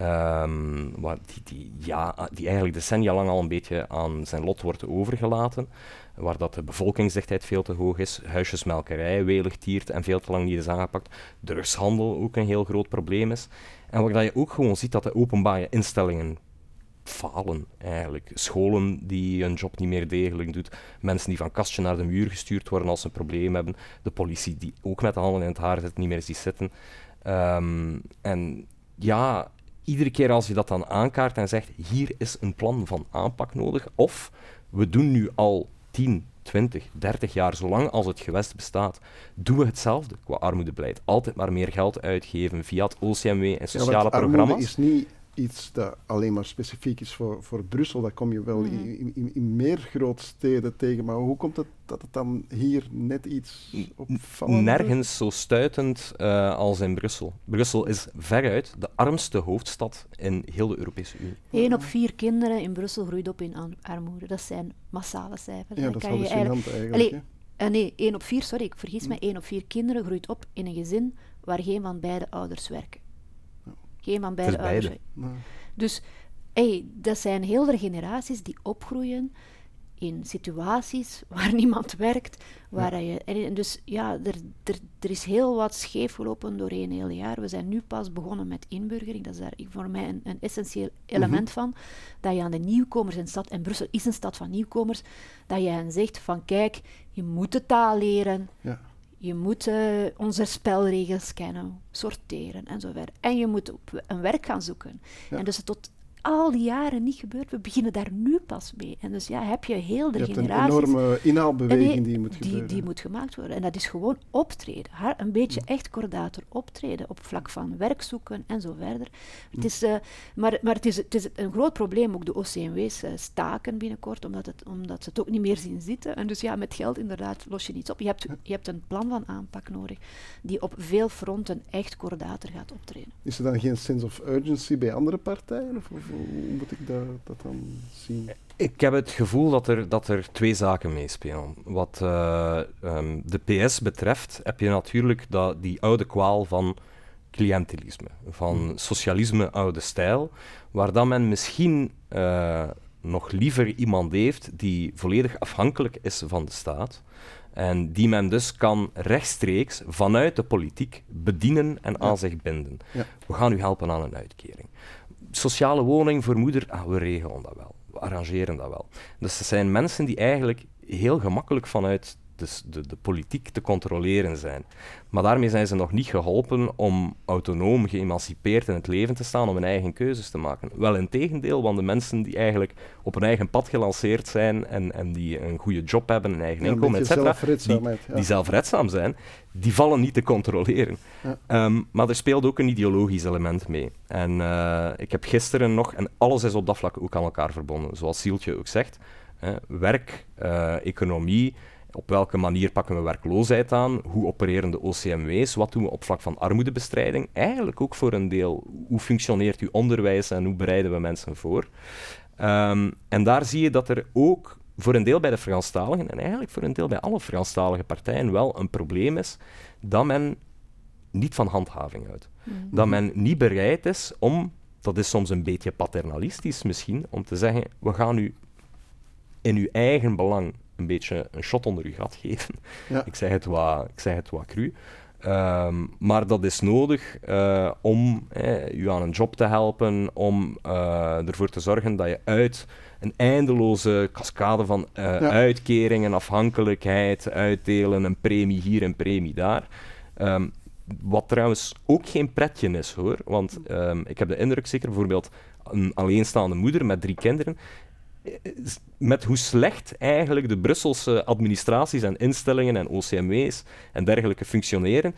Um, waar die, ja, die eigenlijk decennia lang al een beetje aan zijn lot wordt overgelaten. Waar dat de bevolkingsdichtheid veel te hoog is, huisjesmelkerij welig tiert en veel te lang niet is aangepakt. Drugshandel ook een heel groot probleem is. En waar je ook gewoon ziet dat de openbare instellingen falen eigenlijk. Scholen die hun job niet meer degelijk doet, mensen die van kastje naar de muur gestuurd worden als ze een probleem hebben, de politie die ook met de handen in het haar zit, niet meer ziet zitten. Um, en ja, iedere keer als je dat dan aankaart en zegt, hier is een plan van aanpak nodig, of we doen nu al 10, 20, 30 jaar, zolang als het gewest bestaat, doen we hetzelfde qua armoedebeleid. Altijd maar meer geld uitgeven via het OCMW en sociale ja, programma's. is niet iets dat alleen maar specifiek is voor, voor Brussel. Dat kom je wel mhm. in, in, in, meer grootsteden tegen. Maar hoe komt het dat het dan hier net iets opvallend Nergens zo stuitend uh, als in Brussel. Brussel is veruit de armste hoofdstad in heel de Europese Unie. Eén op vier kinderen in Brussel groeit op in armoede. Dat zijn massale cijfers. Ja, dat is wel eigenlijk... eigenlijk uh, nee, één op vier, sorry, ik vergis me. Één op vier kinderen groeit op in een gezin waar geen van beide ouders werken. Geen van beide ouders. Dus hey, dat zijn hele generaties die opgroeien in situaties *laughs* waar niemand werkt. Waar je, en dus ja, er, er, er is heel wat scheef gelopen doorheen heel jaar. We zijn nu pas begonnen met inburgering. Dat is daar voor mij een, een essentieel element mhm. van. Dat je aan de nieuwkomers in de stad, en Brussel is een stad van nieuwkomers, dat je hen zegt van kijk, je moet de taal leren. Ja. Je moet uh, onze spelregels kennen, sorteren en zo verder. En je moet op een werk gaan zoeken. En dus tot al die jaren niet gebeurd. We beginnen daar nu pas mee. En dus ja, heb je heel de je generaties... een enorme inhaalbeweging die moet die, Die moet gemaakt worden. En dat is gewoon optreden. een beetje echt kordater optreden op vlak van werk zoeken en zo verder. Het is, uh, maar maar het, is, het is een groot probleem. Ook de OCMW's uh, staken binnenkort, omdat, het, omdat ze het ook niet meer zien zitten. En dus ja, met geld inderdaad los je niets op. Je hebt, je hebt een plan van aanpak nodig die op veel fronten echt kordater gaat optreden. Is er dan geen sense of urgency bij andere partijen? Of, of hoe moet ik dat, dat dan zien? Ik heb het gevoel dat er, dat er twee zaken meespelen. Wat uh, um, de PS betreft heb je natuurlijk dat, die oude kwaal van cliëntelisme, van hmm. socialisme oude stijl, waar dan men misschien uh, nog liever iemand heeft die volledig afhankelijk is van de staat. En die men dus kan rechtstreeks vanuit de politiek bedienen en aan zich binden. Ja. We gaan u helpen aan een uitkering sociale woning voor moeder, ah, we regelen dat wel. We arrangeren dat wel. Dus het zijn mensen die eigenlijk heel gemakkelijk vanuit dus de, de, politiek te controleren zijn. Maar daarmee zijn ze nog niet geholpen om autonoom, geëmancipeerd in het leven te staan, om hun eigen keuzes te maken. Wel in tegendeel, want de mensen die eigenlijk op hun eigen pad gelanceerd zijn en, en die een goede job hebben, een eigen inkomen, etc., die, die zelfredzaam zijn, die vallen niet te controleren. Ehm, maar er speelt ook een ideologisch element mee. En uh, ik heb gisteren nog, en alles is op dat vlak ook aan elkaar verbonden, zoals Sieltje ook zegt, werk, uh, economie, op welke manier pakken we werkloosheid aan? Hoe opereren de OCMW's? Wat doen we op vlak van armoedebestrijding? Eigenlijk ook voor een deel, hoe functioneert uw onderwijs en hoe bereiden we mensen voor? Um, en daar zie je dat er ook voor een deel bij de Franstaligen en eigenlijk voor een deel bij alle Franstalige partijen wel een probleem is dat men niet van handhaving houdt. Mm. Dat men niet bereid is om, dat is soms een beetje paternalistisch misschien, om te zeggen, we gaan u in uw eigen belang een beetje een shot onder uw gat geven. Ja. Ik, zeg het wat, ik zeg het wat cru. Ehm, maar dat is nodig uh, om eh, u aan een job te helpen, om uh, ervoor te zorgen dat je uit een eindeloze cascade van uitkeringen, afhankelijkheid, uitdelen, een premie hier, een premie daar. Um, wat trouwens ook geen pretje is hoor, want um, ik heb de indruk, zeker bijvoorbeeld een alleenstaande moeder met drie kinderen, met hoe slecht eigenlijk de Brusselse administraties en instellingen en OCMW's en dergelijke functioneren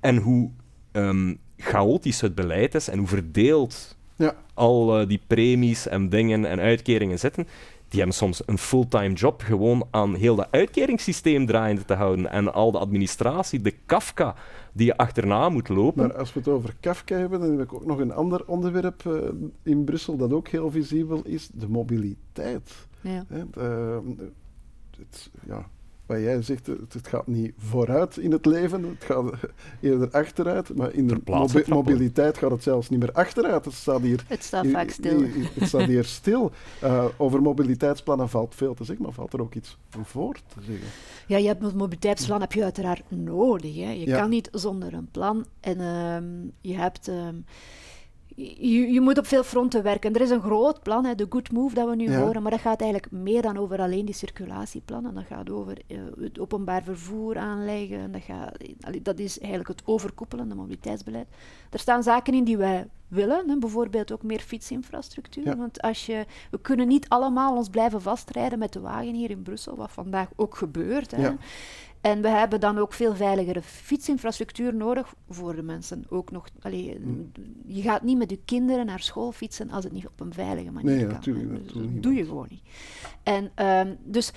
en hoe um, chaotisch het beleid is en hoe verdeeld ja. al uh, die premies en dingen en uitkeringen zitten, die hebben soms een fulltime job gewoon aan heel dat uitkeringssysteem draaiende te houden en al de administratie, de Kafka die je achterna moet lopen. Maar als we het over Kafka hebben, dan heb ik ook nog een ander onderwerp uh, in Brussel dat ook heel visibel is, de mobiliteit. Ja. Hè, de, het, ja, wat jij zegt, het, het, gaat niet vooruit in het leven, het gaat eerder achteruit. Maar in de mobi mobiliteit gaat het zelfs niet meer achteruit. Het staat hier, het staat vaak stil. het staat hier stil. Uh, over mobiliteitsplannen valt veel te zeggen, maar valt er ook iets voor te zeggen? Ja, je hebt een mobiliteitsplan heb je uiteraard nodig. Hè. Je kan niet zonder een plan. En uh, je hebt... Uh, je, je, moet op veel fronten werken. Er is een groot plan, hè, de Good Move dat we nu horen, maar dat gaat eigenlijk meer dan over alleen die circulatieplannen. Dat gaat over uh, het openbaar vervoer aanleggen. Dat, gaat, dat is eigenlijk het overkoepelende mobiliteitsbeleid. Er staan zaken in die wij willen, hè, bijvoorbeeld ook meer fietsinfrastructuur. Want als je, we kunnen niet allemaal ons blijven vastrijden met de wagen hier in Brussel, wat vandaag ook gebeurt. Hè. Ja. En we hebben dan ook veel veiligere fietsinfrastructuur nodig voor de mensen. Ook nog, allee, mm. Je gaat niet met je kinderen naar school fietsen als het niet op een veilige manier nee, kan. Natuurlijk, dus dat doe je gewoon niet. En um, dus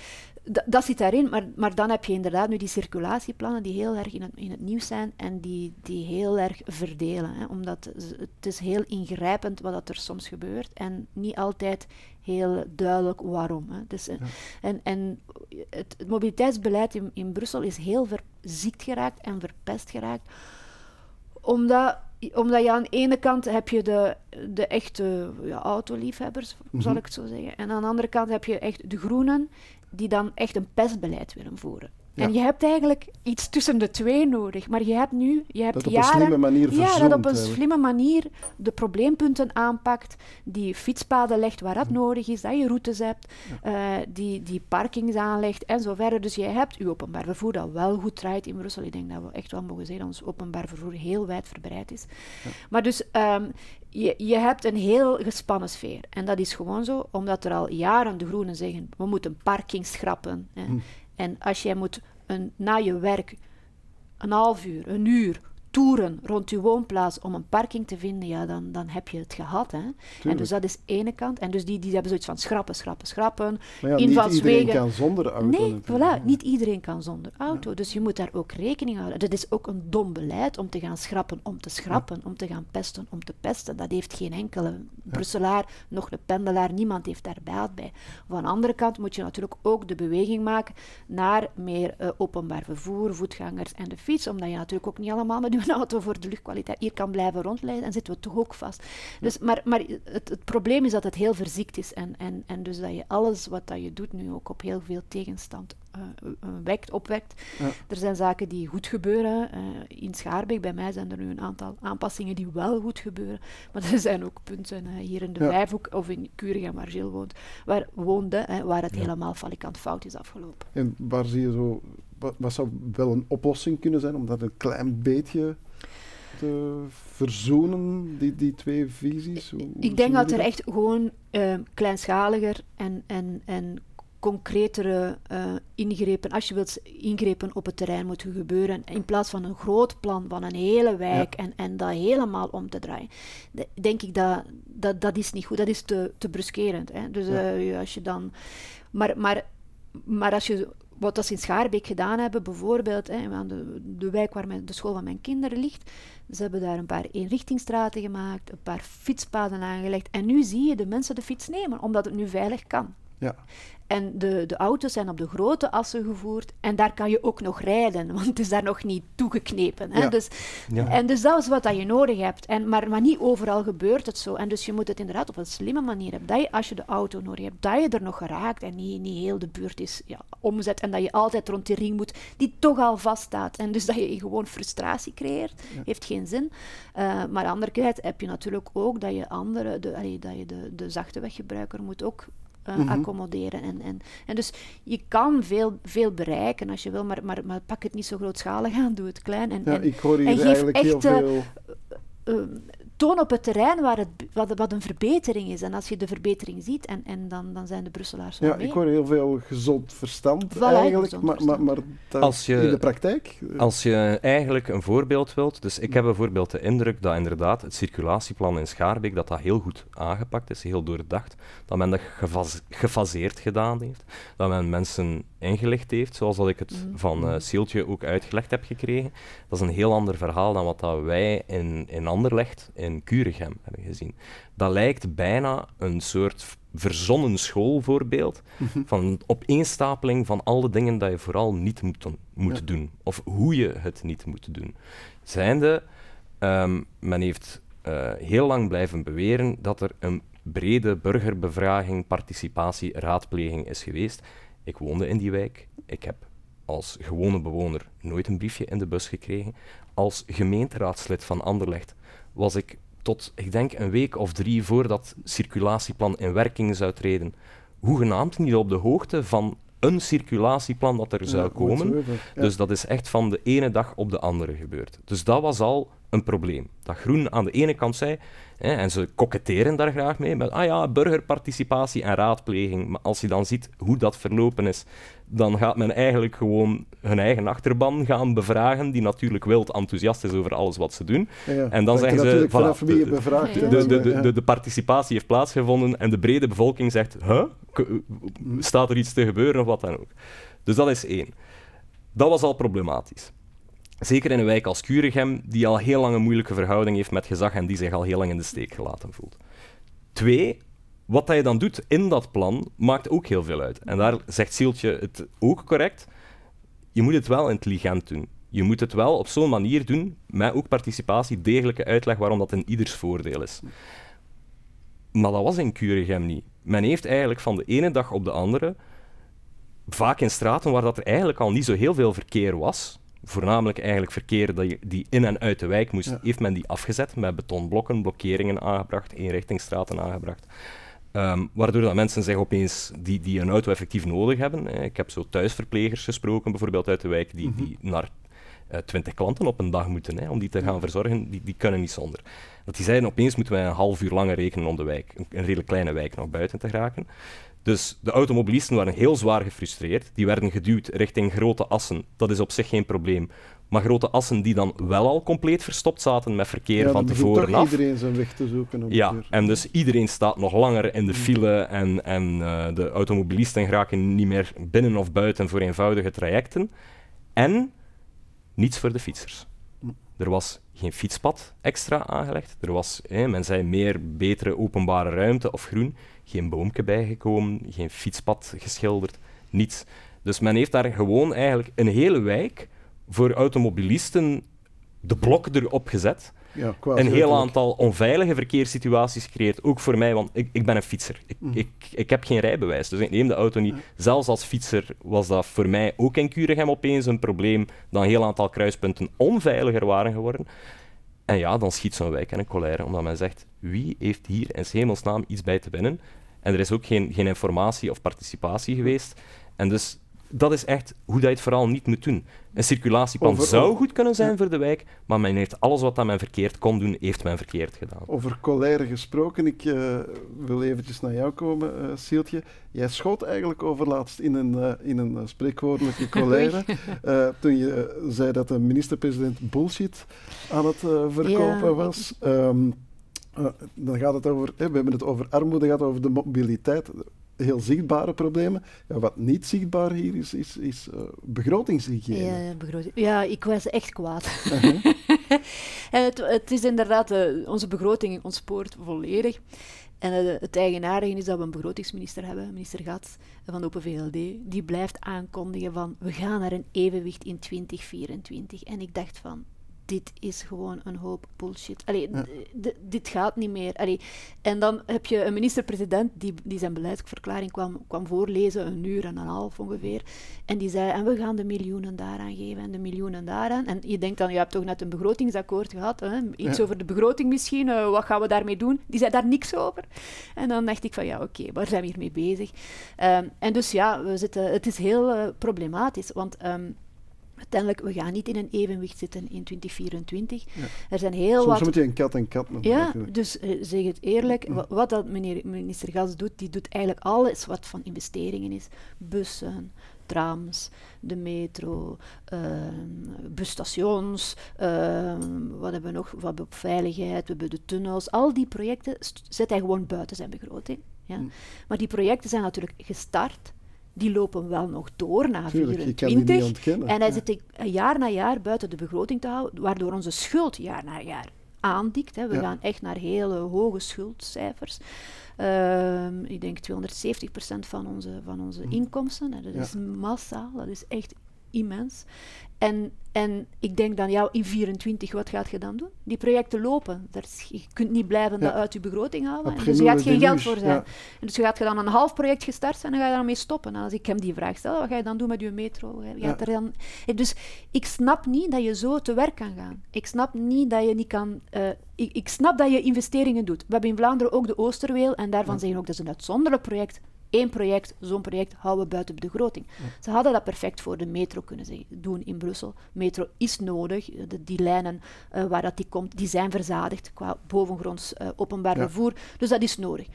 dat zit daarin, maar, maar dan heb je inderdaad nu die circulatieplannen die heel erg in het, in het nieuws zijn en die, die heel erg verdelen. Hè, omdat het is heel ingrijpend wat dat er soms gebeurt en niet altijd heel duidelijk waarom. Hè. Dus, ja. En, en het, het, mobiliteitsbeleid in, in Brussel is heel verziekt geraakt en verpest geraakt, omdat omdat je aan de ene kant heb je de, de echte ja, autoliefhebbers, mm -hmm. zal ik het zo zeggen. En aan de andere kant heb je echt de groenen die dan echt een pestbeleid willen voeren. En je hebt eigenlijk iets tussen de twee nodig. Maar je hebt nu, je hebt dat op een slimme manier Ja, dat op een slimme manier de probleempunten aanpakt, die fietspaden legt waar dat nodig is, dat je routes hebt, ja. uh, die, die parkings aanlegt en zo verder. Dus je hebt je openbaar vervoer dat wel goed draait in Brussel. Ik denk dat we echt wel mogen zeggen dat ons openbaar vervoer heel wijdverbreid is. Ja. Maar dus um, je, je hebt een heel gespannen sfeer. En dat is gewoon zo, omdat er al jaren de groenen zeggen, we moeten parking schrappen. Hè. Hm. En als jij moet een, na je werk een half uur, een uur toeren rond je woonplaats om een parking te vinden, ja, dan, dan heb je het gehad. Hè. En dus dat is ene kant. En dus die, die hebben zoiets van schrappen, schrappen, schrappen. Maar ja, niet iedereen kan zonder auto. Nee, voilà, niet iedereen kan zonder auto. Ja. Dus je moet daar ook rekening houden. Dat is ook een dom beleid om te gaan schrappen, om te schrappen, ja. om te gaan pesten, om te pesten. Dat heeft geen enkele Brusselaar, nog een pendelaar, niemand heeft daar baat bij. Van de andere kant moet je natuurlijk ook de beweging maken naar meer uh, openbaar vervoer, voetgangers en de fiets, omdat je natuurlijk ook niet allemaal met je een auto voor de luchtkwaliteit hier kan blijven rondleiden, en zitten we toch ook vast. Dus, maar maar het, het, probleem is dat het heel verziekt is en, en, en dus dat je alles wat dat je doet nu ook op heel veel tegenstand uh, wekt, opwekt. Ja. Er zijn zaken die goed gebeuren. Uh, in Schaarbeek, bij mij zijn er nu een aantal aanpassingen die wel goed gebeuren. Maar er zijn ook punten hier in de ja. Vijfhoek of in Kuringen, waar Gilles woont, waar woonde, waar het ja. helemaal falikant fout is afgelopen. En waar zie je zo, wat, zou wel een oplossing kunnen zijn om dat een klein beetje te verzoenen, die, die twee visies? Hoe, ik denk dat er echt gewoon uh, kleinschaliger en, en, en concretere uh, ingrepen, als je wilt, ingrepen op het terrein moeten gebeuren, in plaats van een groot plan van een hele wijk ja. en, en dat helemaal om te draaien. De, denk ik dat, dat dat is niet goed, dat is te, te bruskerend. Hè? Dus ja. uh, als je dan... Maar, maar, maar als je wat ze in Schaarbeek gedaan hebben, bijvoorbeeld hè, aan de, de wijk waar mijn, de school van mijn kinderen ligt, ze hebben daar een paar eenrichtingsstraten gemaakt, een paar fietspaden aangelegd. En nu zie je de mensen de fiets nemen, omdat het nu veilig kan. Ja. En de, de auto's zijn op de grote assen gevoerd. En daar kan je ook nog rijden, want het is daar nog niet toegeknepen. Hè? Ja. Dus, Ja. En dus dat is wat dat je nodig hebt. En, maar, maar niet overal gebeurt het zo. En dus je moet het inderdaad op een slimme manier hebben. Dat je, als je de auto nodig hebt, dat je er nog geraakt en niet, niet heel de buurt is ja, omzet. En dat je altijd rond die ring moet, die toch al vaststaat. En dus dat je gewoon frustratie creëert, heeft geen zin. Uh, maar kant heb je natuurlijk ook dat je, andere, de, allee, dat je de, de zachte weggebruiker moet ook uh, Mhm. accommoderen. En, en, en dus je kan veel, veel bereiken als je wil, maar, maar, maar pak het niet zo grootschalig aan, doe het klein. En, Ja, en, ik hoor en hier geef eigenlijk heel echt, eh, veel... uh, toon op het terrein waar het, wat, wat een verbetering is. En als je de verbetering ziet, en, en dan, dan zijn de Brusselaars Ja, mee. ik hoor heel veel gezond verstand Voilà, eigenlijk, gezond maar, verstand. maar, maar dat Als je- in de praktijk... eh, Als je eigenlijk een voorbeeld wilt, dus ik heb bijvoorbeeld de indruk dat inderdaad het circulatieplan in Schaarbeek dat dat heel goed aangepakt is, heel doordacht, dat men dat gefas- gefaseerd gedaan heeft, dat men mensen ingelicht heeft, zoals dat ik het Mhm. van eh Seeltje ook uitgelegd heb gekregen. Dat is een heel ander verhaal dan wat dat wij in, in Anderlecht, in Kuregem, hebben gezien. Dat lijkt bijna een soort verzonnen schoolvoorbeeld van een opeenstapeling van al de dingen dat je vooral niet moet, doen- moet Ja. doen, of hoe je het niet moet doen. Zijnde, ehm, men heeft eh, heel lang blijven beweren dat er een brede burgerbevraging, participatie, raadpleging is geweest. Ik woonde in die wijk. Ik heb als gewone bewoner nooit een briefje in de bus gekregen. Als gemeenteraadslid van Anderlecht was ik tot, ik denk, een week of drie voordat het circulatieplan in werking zou treden, hoegenaamd niet op de hoogte van een circulatieplan dat er zou ja, komen. Ja. Dus dat is echt van de ene dag op de andere gebeurd. Dus dat was al een probleem. Dat Groen aan de ene kant zei, hè, en ze koketteren daar graag mee, met ah ja, burgerparticipatie en raadpleging. Maar als je dan ziet hoe dat verlopen is, dan gaat men eigenlijk gewoon hun eigen achterban gaan bevragen, die natuurlijk wild enthousiast is over alles wat ze doen. Ja, ja. En dan zeggen ze, voilà, vanaf wie je de- bevraagt. de- De, de, ja. participatie heeft plaatsgevonden en de brede bevolking zegt, huh? Staat er iets te gebeuren of wat dan ook. Dus dat is één. Dat was al problematisch. Zeker in een wijk als Kuregem, die al heel lang een moeilijke verhouding heeft met gezag en die zich al heel lang in de steek gelaten voelt. Twee, wat je dan doet in dat plan, maakt ook heel veel uit. En daar zegt Sieltje het ook correct. Je moet het wel intelligent doen. Je moet het wel op zo'n manier doen, met ook participatie, degelijke uitleg waarom dat in ieders voordeel is. Maar dat was in Kuregem niet. Men heeft eigenlijk van de ene dag op de andere, vaak in straten waar dat er eigenlijk al niet zo heel veel verkeer was, voornamelijk eigenlijk verkeer dat je- die in en uit de wijk moest, Ja. heeft men die afgezet met betonblokken, blokkeringen aangebracht, eenrichtingsstraten aangebracht. Ehm, waardoor dat mensen zich opeens die, die een auto effectief nodig hebben. eh, Ik heb zo thuisverplegers gesproken, bijvoorbeeld uit de wijk, die, die naar twintig klanten op een dag moeten hè, om die te gaan verzorgen. Die, die kunnen niet zonder. Dat die zeiden opeens moeten wij een half uur langer rekenen om de wijk, een, een redelijk kleine wijk, nog buiten te geraken. Dus de automobilisten waren heel zwaar gefrustreerd. Die werden geduwd richting grote assen. Dat is op zich geen probleem. Maar grote assen die dan wel al compleet verstopt zaten met verkeer Ja, van tevoren af. iedereen zijn weg te zoeken. Ja, en dus iedereen staat nog langer in de file en, en eh, de automobilisten geraken niet meer binnen of buiten voor eenvoudige trajecten. En niets voor de fietsers. Er was geen fietspad extra aangelegd. Er was, men zei, meer betere openbare ruimte of groen. Geen boomke bijgekomen, geen fietspad geschilderd, niets. Dus men heeft daar gewoon eigenlijk een hele wijk voor automobilisten de blok erop gezet Ja, een heel aantal onveilige verkeerssituaties gecreëerd. Ook voor mij, want ik, ik ben een fietser. Ik, Mhm. ik, ik heb geen rijbewijs, dus ik neem de auto niet. Zelfs als fietser was dat voor mij ook in Kuregem opeens een probleem dat een heel aantal kruispunten onveiliger waren geworden. En ja, dan schiet zo'n wijk in een colère, omdat men zegt, wie heeft hier in hemelsnaam iets bij te winnen? En er is ook geen, geen informatie of participatie geweest. En dus dat is echt hoe dat je het vooral niet moet doen. Een circulatieplan Over- zou over- goed kunnen zijn ja. voor de wijk, maar men heeft alles wat dat men verkeerd kon doen, heeft men verkeerd gedaan. Over colère gesproken, ik eh, wil eventjes naar jou komen, eh Sieltje. Jij schoot eigenlijk overlaatst in een, eh, in een spreekwoordelijke *laughs* colère. eh, toen je zei dat de minister-president bullshit aan het verkopen Ja. was. Ehm, eh, dan gaat het over, hè, we hebben het over armoede, gaat over de mobiliteit. Heel zichtbare problemen. Ja, wat niet zichtbaar hier is, is, is eh, begrotingshygiëne. Ja, begroting. ja, ik was echt kwaad. *laughs* En het, het is inderdaad, eh, onze begroting ontspoort volledig. En eh, het eigenaardige is dat we een begrotingsminister hebben, minister Gats van de Open VLD, die blijft aankondigen van we gaan naar een evenwicht in 2024. En ik dacht van, dit is gewoon een hoop bullshit. Allee, Ja. dit gaat niet meer. Allee, en dan heb je een minister-president die, die zijn beleidsverklaring kwam, kwam voorlezen, een uur en een half ongeveer. En die zei, en we gaan de miljoenen daaraan geven en de miljoenen daaraan. En je denkt dan, je hebt toch net een begrotingsakkoord gehad, hè? iets Ja. over de begroting misschien, eh, wat gaan we daarmee doen? Die zei daar niks over. En dan dacht ik van, ja oké, waar zijn we hiermee bezig? Ehm, en dus ja, we zitten, het is heel eh, problematisch, want... ehm, uiteindelijk, we gaan niet in een evenwicht zitten in 2024. Er zijn heel Soms wat... moet je een kat en kat Ja, natuurlijk. dus eh, zeg het eerlijk, wa- wat dat meneer, minister Gas doet, die doet eigenlijk alles wat van investeringen is. Bussen, trams, de metro, ehm, busstations, ehm, wat hebben we nog? We hebben op veiligheid, we hebben de tunnels. Al die projecten zet hij gewoon buiten zijn begroting. Ja. Mm. Maar die projecten zijn natuurlijk gestart. Die lopen wel nog door na Tuurlijk, je kan die niet 24. ontkennen. En hij Ja. zit ik jaar na jaar buiten de begroting te houden, waardoor onze schuld jaar na jaar aandikt. Hè. We Ja. gaan echt naar hele hoge schuldcijfers. Ehm, ik denk 270% van onze, van onze inkomsten. Hè. Dat Ja. is massaal, dat is echt immens. En, en ik denk dan, ja, in 24, wat gaat je dan doen? Die projecten lopen. Daar is, je kunt niet blijven Ja. dat uit je begroting halen. En dus je gaat geen geld voor zijn. ja. En dus je gaat je dan een half project gestart zijn en dan ga je daarmee stoppen. En als ik hem die vraag stel, wat ga je dan doen met je metro? Je Ja. er dan... Dus ik snap niet dat je zo te werk kan gaan. Ik snap niet dat je niet kan... eh, ik, ik snap dat je investeringen doet. We hebben in Vlaanderen ook de Oosterweel en daarvan zeggen ook dat is een uitzonderlijk project. Eén project, zo'n project, houden we buiten de begroting. Ze hadden dat perfect voor de metro kunnen zeggen, doen in Brussel. Metro is nodig. Eh, De, die lijnen eh, waar dat die komt, die zijn verzadigd qua bovengronds eh, openbaar Ja. vervoer. Dus dat is nodig.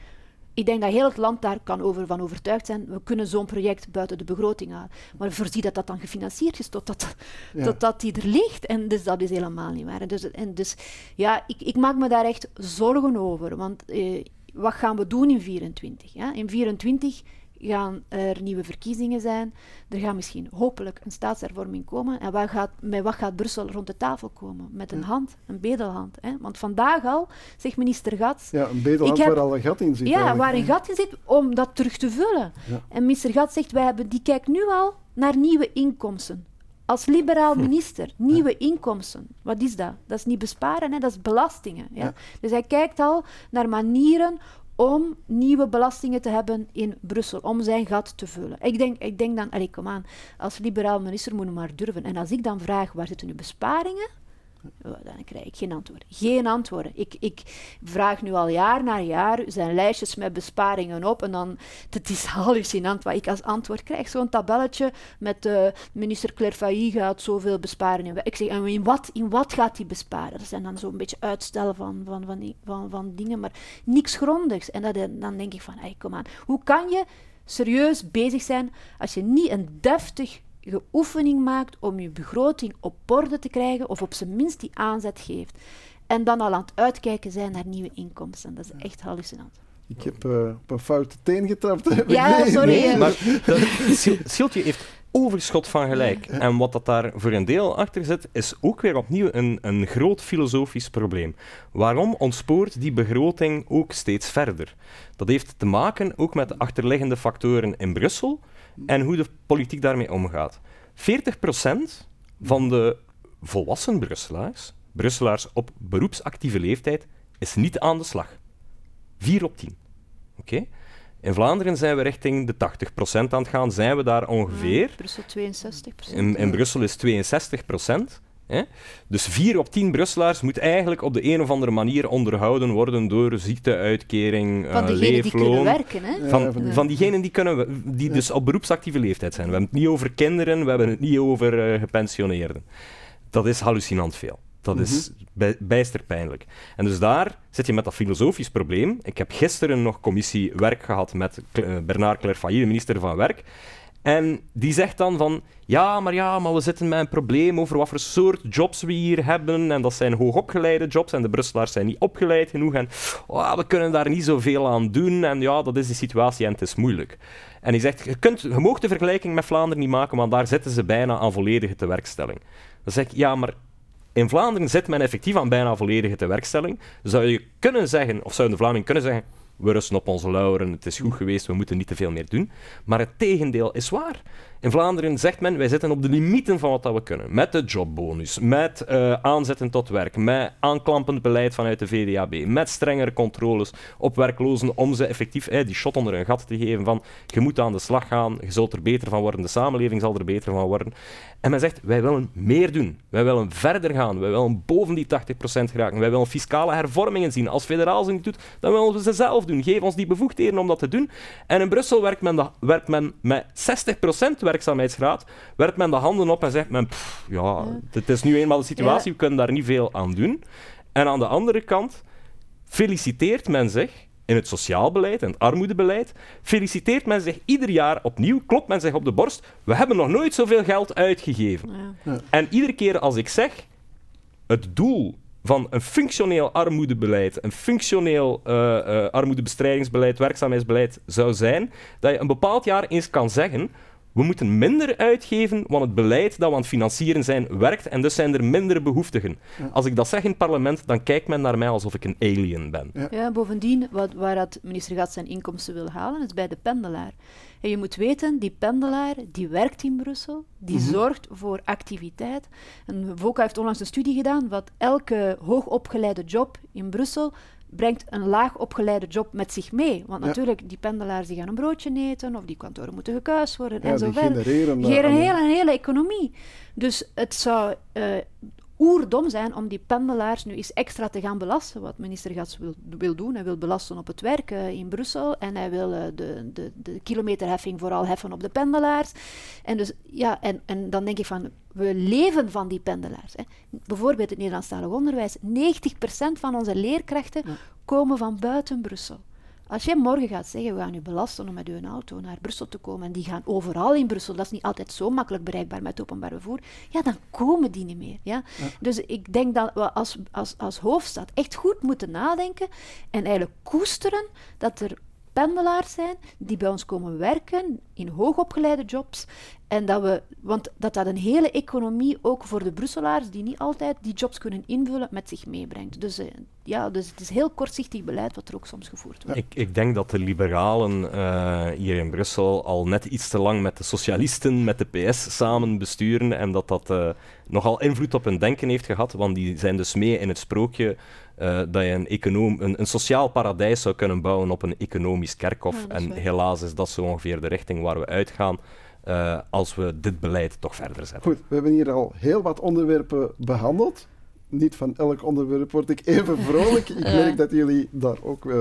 Ik denk dat heel het land daar kan over, van overtuigd zijn. We kunnen zo'n project buiten de begroting halen. Maar voorzie dat dat dan gefinancierd is totdat, Ja. totdat die er ligt. En dus dat is helemaal niet waar. En dus, en dus ja, ik, ik maak me daar echt zorgen over. Want eh, wat gaan we doen in 24? Ja? In 24 gaan er nieuwe verkiezingen zijn. Er gaat misschien hopelijk een staatshervorming komen. En wat gaat, met wat gaat Brussel rond de tafel komen? Met een hand, een bedelhand. Hè? Want vandaag al, zegt minister Gats, Ja, een bedelhand heb- waar al een gat in zit. ja, eigenlijk. waar een gat in zit, om dat terug te vullen. Ja. En minister Gat zegt, wij hebben, die kijkt nu al naar nieuwe inkomsten. Als liberaal minister, nieuwe inkomsten. Wat is dat? Dat is niet besparen, hè? dat is belastingen. Ja? Ja. Dus hij kijkt al naar manieren om nieuwe belastingen te hebben in Brussel, om zijn gat te vullen. Ik denk, ik denk dan, allee, kom aan, als liberaal minister moet je maar durven. En als ik dan vraag, waar zitten nu besparingen? Dan krijg ik geen antwoord. Geen antwoorden. Ik, ik vraag nu al jaar na jaar zijn lijstjes met besparingen op en dan, *laughs* het is hallucinant wat ik als antwoord krijg. Zo'n tabelletje met eh, minister Claire gaat zoveel besparen. Ik zeg, en in wat, in wat gaat hij besparen? Dat zijn dan zo'n beetje uitstellen van, van, van, van, van dingen, maar niks grondigs. En dat, dan denk ik van, hey, kom aan, hoe kan je serieus bezig zijn als je niet een deftig oefening maakt om je begroting op orde te krijgen, of op zijn minst die aanzet geeft. En dan al aan het uitkijken zijn naar nieuwe inkomsten. Dat is echt hallucinant. Ik heb eh, op een foute teen getrapt. *laughs* Ja, Nee, sorry, nee. Maar dat, Sil- Siltje heeft overschot van gelijk. En wat dat daar voor een deel achter zit, is ook weer opnieuw een, een groot filosofisch probleem. Waarom ontspoort die begroting ook steeds verder? Dat heeft te maken ook met de achterliggende factoren in Brussel en hoe de politiek daarmee omgaat. 40% van de volwassen Brusselaars, Brusselaars op beroepsactieve leeftijd, is niet aan de slag. 4 op 10. Oké? In Vlaanderen zijn we richting de 80% aan het gaan. Zijn we daar ongeveer? Brussel 62 In, in Brussel is 62%. Hè? Dus 4 op 10 Brusselaars moet eigenlijk op de een of andere manier onderhouden worden door ziekteuitkering, Van eh, diegenen die kunnen werken, hè? Ja, Van, van die- van diegenen die, kunnen, we- die dus op beroepsactieve leeftijd zijn. We hebben het niet over kinderen, we hebben het niet over eh, gepensioneerden. Dat is hallucinant veel. Dat is bij, bijster pijnlijk. En dus daar zit je met dat filosofisch probleem. Ik heb gisteren nog commissie werk gehad met eh, Bernard Clairfailly, de minister van Werk. En die zegt dan van, ja, maar ja, maar we zitten met een probleem over wat voor soort jobs we hier hebben. En dat zijn hoogopgeleide jobs en de Brusselaars zijn niet opgeleid genoeg. En oh, we kunnen daar niet zoveel aan doen. En ja, dat is de situatie en het is moeilijk. En hij zegt, je, kunt, je de vergelijking met Vlaanderen niet maken, want daar zitten ze bijna aan volledige tewerkstelling. Dan zeg ik, ja, maar in Vlaanderen zit men effectief aan bijna volledige tewerkstelling. Zou je kunnen zeggen, of zou de Vlaming kunnen zeggen, we rusten op onze lauren, het is goed geweest, we moeten niet te veel meer doen. Maar het tegendeel is waar. In Vlaanderen zegt men, wij zitten op de limieten van wat dat we kunnen. Met de jobbonus, met eh, aanzetten tot werk, met aanklampend beleid vanuit de VDAB, met strengere controles op werklozen om ze effectief eh, die shot onder hun gat te geven van je moet aan de slag gaan, je zult er beter van worden, de samenleving zal er beter van worden. En men zegt, wij willen meer doen. Wij willen verder gaan. Wij willen boven die 80% geraken. Wij willen fiscale hervormingen zien. Als federaal ze niet doet, dan willen we ze zelf doen. Geef ons die bevoegdheden om dat te doen. En in Brussel werkt men, men met 60% werkzaamheidsgraad, werkt men de handen op en zegt men, ja, ja, het is nu eenmaal de situatie, we kunnen daar niet veel aan doen. En aan de andere kant feliciteert men zich in het sociaal beleid en het armoedebeleid, feliciteert men zich ieder jaar opnieuw, klopt men zich op de borst, we hebben nog nooit zoveel geld uitgegeven. Ja. En iedere keer als ik zeg, het doel van een functioneel armoedebeleid, een functioneel uh, uh, armoedebestrijdingsbeleid, werkzaamheidsbeleid zou zijn, dat je een bepaald jaar eens kan zeggen we moeten minder uitgeven, want het beleid dat we aan het financieren zijn werkt en dus zijn er minder behoeftigen. Als ik dat zeg in het parlement, dan kijkt men naar mij alsof ik een alien ben. Ja, ja bovendien, wat, waar dat minister Gat zijn inkomsten wil halen, is bij de pendelaar. En je moet weten, die pendelaar die werkt in Brussel, die mhm. zorgt voor activiteit. En VOCA heeft onlangs een studie gedaan wat elke hoogopgeleide job in Brussel brengt een laag opgeleide job met zich mee. Want natuurlijk, die pendelaars die gaan een broodje eten, of die kantoren moeten gekuist worden, ja, en zo verder. Genereren, een hele, een hele economie. Dus het zou uh, oerdom zijn om die pendelaars nu eens extra te gaan belasten, wat minister Gats wil, wil doen. Hij wil belasten op het werk uh, in Brussel en hij wil uh, de, de, de kilometerheffing vooral heffen op de pendelaars. En, dus, ja, en, en dan denk ik van, we leven van die pendelaars. Hè. Bijvoorbeeld het Nederlandstalig onderwijs. 90% van onze leerkrachten komen van buiten Brussel. Als jij morgen gaat zeggen, we gaan u belasten om met uw auto naar Brussel te komen, en die gaan overal in Brussel, dat is niet altijd zo makkelijk bereikbaar met openbaar vervoer, ja, dan komen die niet meer. Ja? Dus ik denk dat we als, als, als hoofdstad echt goed moeten nadenken en eigenlijk koesteren dat er pendelaars zijn die bij ons komen werken in hoogopgeleide jobs. En dat we, want dat dat een hele economie ook voor de Brusselaars, die niet altijd die jobs kunnen invullen, met zich meebrengt. Dus, uh, ja, dus het is heel kortzichtig beleid wat er ook soms gevoerd wordt. Ik, ik denk dat de liberalen uh, hier in Brussel al net iets te lang met de socialisten, met de PS samen besturen en dat dat uh, nogal invloed op hun denken heeft gehad, want die zijn dus mee in het sprookje uh, dat je een, econoom, een, een, sociaal paradijs zou kunnen bouwen op een economisch kerkhof. en helaas is dat zo ongeveer de richting waar we uitgaan. Uh, als we dit beleid toch verder zetten. Goed, we hebben hier al heel wat onderwerpen behandeld. Niet van elk onderwerp word ik even *laughs* vrolijk. Ik merk dat jullie daar ook uh,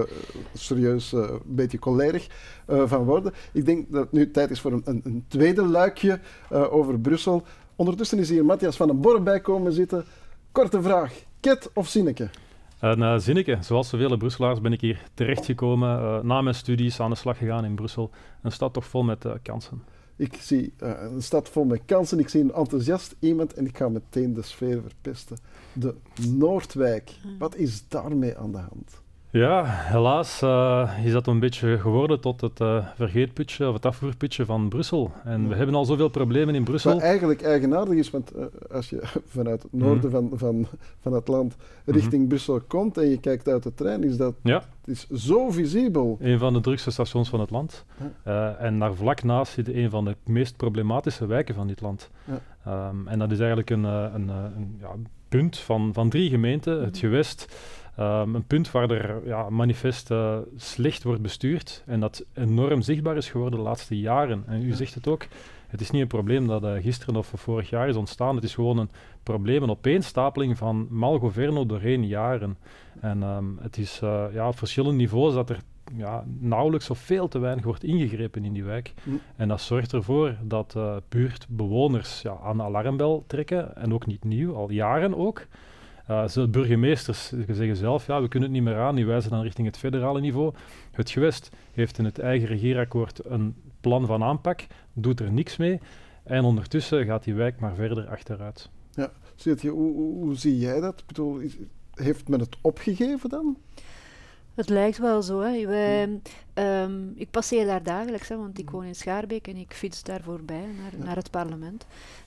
serieus een beetje collerig van worden. Ik denk dat het nu tijd is voor een, een, een tweede luikje over Brussel. Ondertussen is hier Matthias van den Borg bij komen zitten. Korte vraag, Ket of Zinneke? Een uh, zinnetje. Zoals zoveel Brusselaars ben ik hier terechtgekomen, uh, na mijn studies aan de slag gegaan in Brussel. Een stad toch vol met uh, kansen. Ik zie uh, een stad vol met kansen. Ik zie een enthousiast iemand en ik ga meteen de sfeer verpesten. De Noordwijk. Hmm. Wat is daarmee aan de hand? Ja, helaas uh, is dat een beetje geworden tot het uh, vergeetputje of het afvoerputje van Brussel. En we hebben al zoveel problemen in Brussel. Wat eigenlijk eigenaardig is, want uh, als je *laughs* vanuit het noorden mm. van, van, van het land richting mm -hmm. Brussel komt en je kijkt uit de trein, is dat ja. het is zo visibel. Een van de drukste stations van het land. Ja. en daar vlak naast zit een van de meest problematische wijken van dit land. Ja. Um, en dat is eigenlijk een, een, een ja, punt van, van drie gemeenten, het mhm. gewest. Um, een punt waar er ja, manifest uh, slecht wordt bestuurd en dat enorm zichtbaar is geworden de laatste jaren. En u zegt het ook, het is niet een probleem dat uh, gisteren of vorig jaar is ontstaan. Het is gewoon een probleem, een opeenstapeling van malgoverno doorheen jaren. En um, het is uh, ja, op verschillende niveaus dat er ja, nauwelijks of veel te weinig wordt ingegrepen in die wijk. Mm. En dat zorgt ervoor dat buurtbewoners ja, aan de alarmbel trekken, en ook niet nieuw, al jaren ook. Uh, burgemeesters zeggen zelf, ja, we kunnen het niet meer aan, die wijzen dan richting het federale niveau. Het gewest heeft in het eigen regeerakkoord een plan van aanpak, doet er niks mee. En ondertussen gaat die wijk maar verder achteruit. Ja, hoe, hoe, zie jij dat? Heeft men het opgegeven dan? Het lijkt wel zo. Hè. Wij, um, ik passeer daar dagelijks, hè, want ik woon in Schaarbeek en ik fiets daar voorbij naar, naar het parlement.